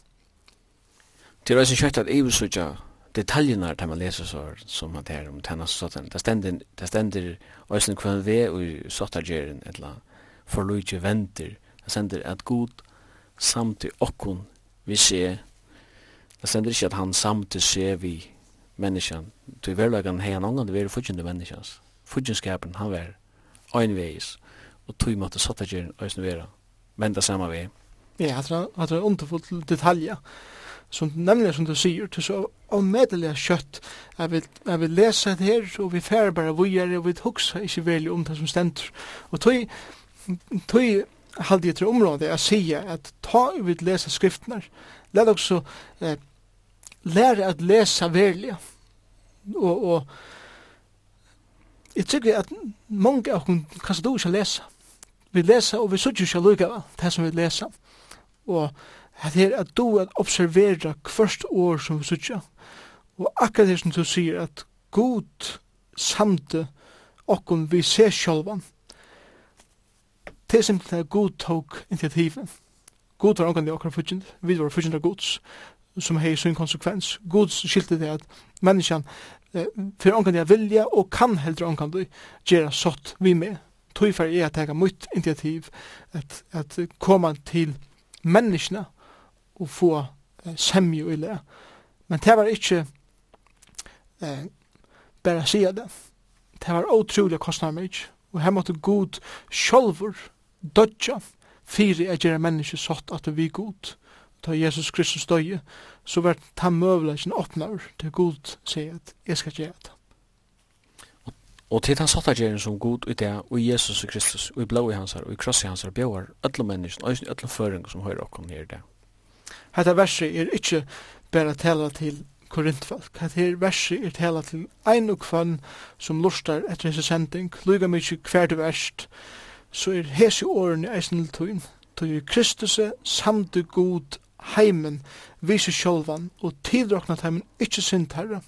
Det er også kjøtt at jeg vil søtja detaljerna där man läser så som man här om tennas sånt. Det ständer det ständer ösen kvann ve och sottageren eller för Luigi Venter. Det ständer att god samt i okkon vi ser Det stender ikke at han samtidig ser vi menneskene. Til verleggen har han ångan det være fudgjende menneskene. Fudgjenskapen han var øynveis. Og tog måtte satt ikke øyne være. Men det samme vi. Ja, jeg tror det er underfullt detaljer. Som nemlig som du sier, til så omedelig kjøtt. Jeg vil, jeg vil lese det her, og vi færre bare vujer, og vi hukser ikke veldig om det som stender. Og tog, tog halde jeg til området jeg sier at ta ut lese skriftene. Lad også eh, lære at lesa verlig. Og, og jeg tykker at mange av dem kanskje du ikke lesa. Vi lesa og vi suttir ikke lukka det som vi lesa. Og det er at du at observera hvert år som vi suttir. Og akkurat det som du sier at god samte okkom vi ser sjálvan. Det er simpelthen god tok initiativet. God var omgang i okkar fyrtjent, vi var fyrtjent av gods som hei sin konsekvens. God skilte det at menneskjan eh, for ongan jeg vilja og kan heldre ongan du gjera sott vi med. Tøy for jeg at tega mitt initiativ at, at koma til menneskene og få eh, semju i le. Men det var ikkje eh, bare sia det. Det var utrolig kostnader mig. Og her måtte god sjolver dodja fyrir at gjera menneskje sott at vi god ta Jesus Kristus døye, så vart ta møvleggen åpnar til Gud sier at jeg skal gjøre det. Og til den sattagjeren som god ut det, og Jesus og Kristus, og i blå i hans her, og i kross i hans her, bjøver alle mennesken, og i alle føringer som høyre okkom nere det. Hette verset er ikke bare tala til korintfolk. Hette her verset er tala til ein og kvann som lustar etter hese sending, lyga mykje hver du verst, så er hese årene eisen til tøyn, tøy Kristus samte god heimen vi seg sjolvan og tidrokna heimen ikkje synd herre.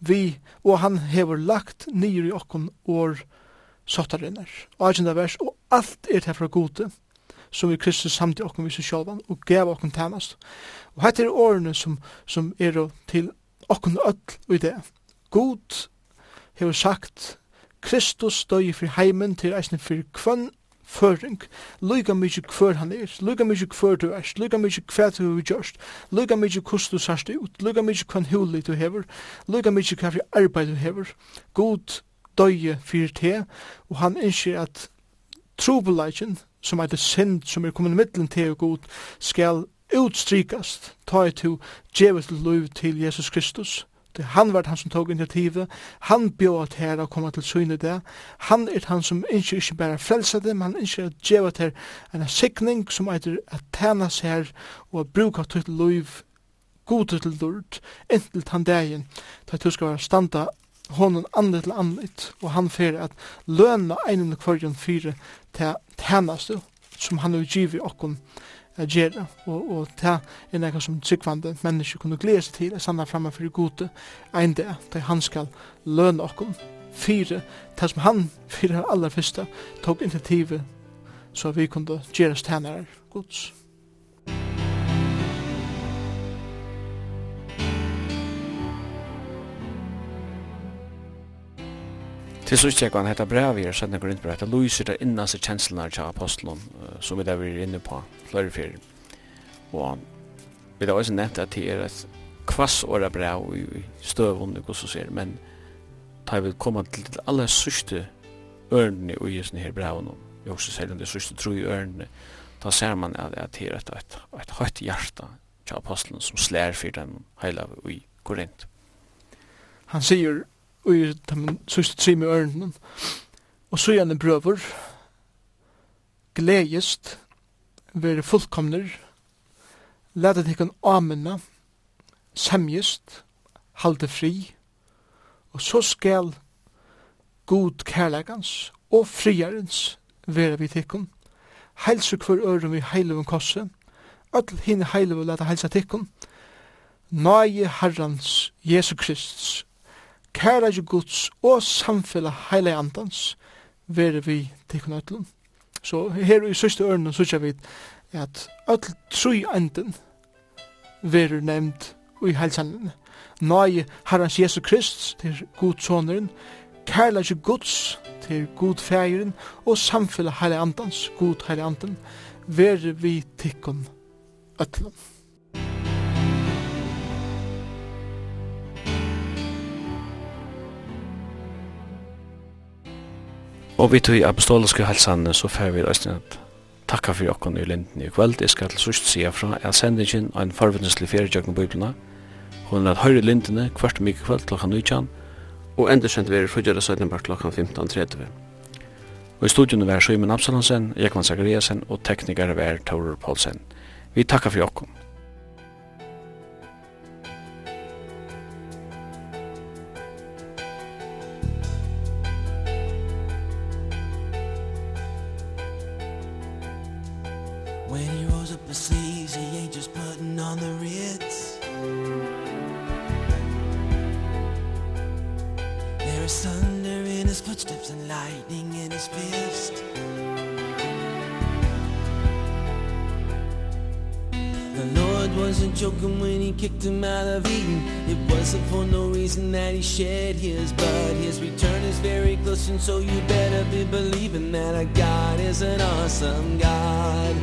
Vi og han hever lagt nyr i okkon år sottarinnar. Og agenda vers, og alt er til fra gode som vi Kristus samt i okkon vi seg og gav okkon tænast. Og hette er årene som, som er til okkon öll og i det. God hever sagt Kristus døy fri heimen til eisne fyrir kvann føring, lykka mykje kvør han er, lykka mykje kvør du er, lykka mykje hva du er gjørst, lykka mykje hvordan du sørst ut, lykka mykje hva hulig du hever, lykka mykje hva for arbeid du hever, god døye fyrir te, og han innskjer at trobeleikjen, som er det synd som er kommet mittlen til og god, skal utstrykast, ta i to, djevet til lov til Jesus Kristus, Det han var han som tog initiativet. Han bjør at her og komme til syne det. Han er han som ikke ikke bare frelsa det, men han ikke at djevet her en sikning som er at tæna seg her og at bruka til liv gode til lort, inntil han dagen da du skal være standa honom andre til andet og han fyrir at løna einen kvarjon fyrir til tænastu som han har givet okkon at gjøre, og, og det er noe som tryggvande mennesker kunne glede seg til, er sannet fremme for gode, en det, da han skal løne okkom, fire, det som han, fire aller første, tok initiativet, så vi kunne gjøre stjenere gods. Til så ikke han heter brev i Sødne Grindbrev, det lyser det innast kjenslene til apostelen som vi der vi er inne på flere fyrir. Og vi har også nevnt at det er et kvass åra brev i støvund og så ser, men da vi kommer til det aller sørste ørnene i jessen her brev, og også sier det sørste tro i ørnene, da ser man at det er et, et, et høyt hjerte til apostelen som slær for den heila i Korint. Han sier og i de sørste tre med ørnen. Og så gjerne brøver, gledest, være fullkomner, lade en amenna, semjest, halde fri, og så skal god kærlegans og friarens være vi tikkun, heilsu hver øren vi heiluvun kosse, öll hinn heiluvu lade heilsa tikkun, Nøye Herrans Jesu Kristus kærleik Guds og samfella heile andans vere vi tekken ötlun. Så her i søste ørnen så vi at öll tru enden vere nevnt i heilsanlen. Nei, herrans Jesu Krist til Guds soneren, jo Guds til god fægeren og samfella heile andans, god heile andan, vere vi tekken ötlun. Og vi tog i apostoliske helsanne så fer vi reisne at takka for jokken i linden i kveld. Jeg skal til sørst sida fra at sendingen av en farvindeslig på biblina. Hun er at høyre lindene kvart mye kveld klokka 19 og endersendt vi er fruggjøret 17 klokka 15.30. Og i studion er Søymen Absalonsen, Jekman Zachariasen og teknikere er Taurer Paulsen. Vi takkar for jokken. When he rolls up his sleeves He ain't just putting on the Ritz. There is thunder in his footsteps And lightning in his fist. it wasn't joking when he kicked him out of Eden. It wasn't for no reason that he shed his blood. His return is very close and so you better be believing That our God is an awesome God.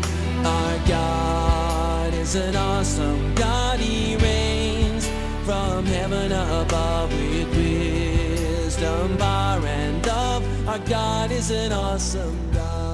Our God is an awesome God. He reigns from heaven above with wisdom, bar and love Our God is an awesome God.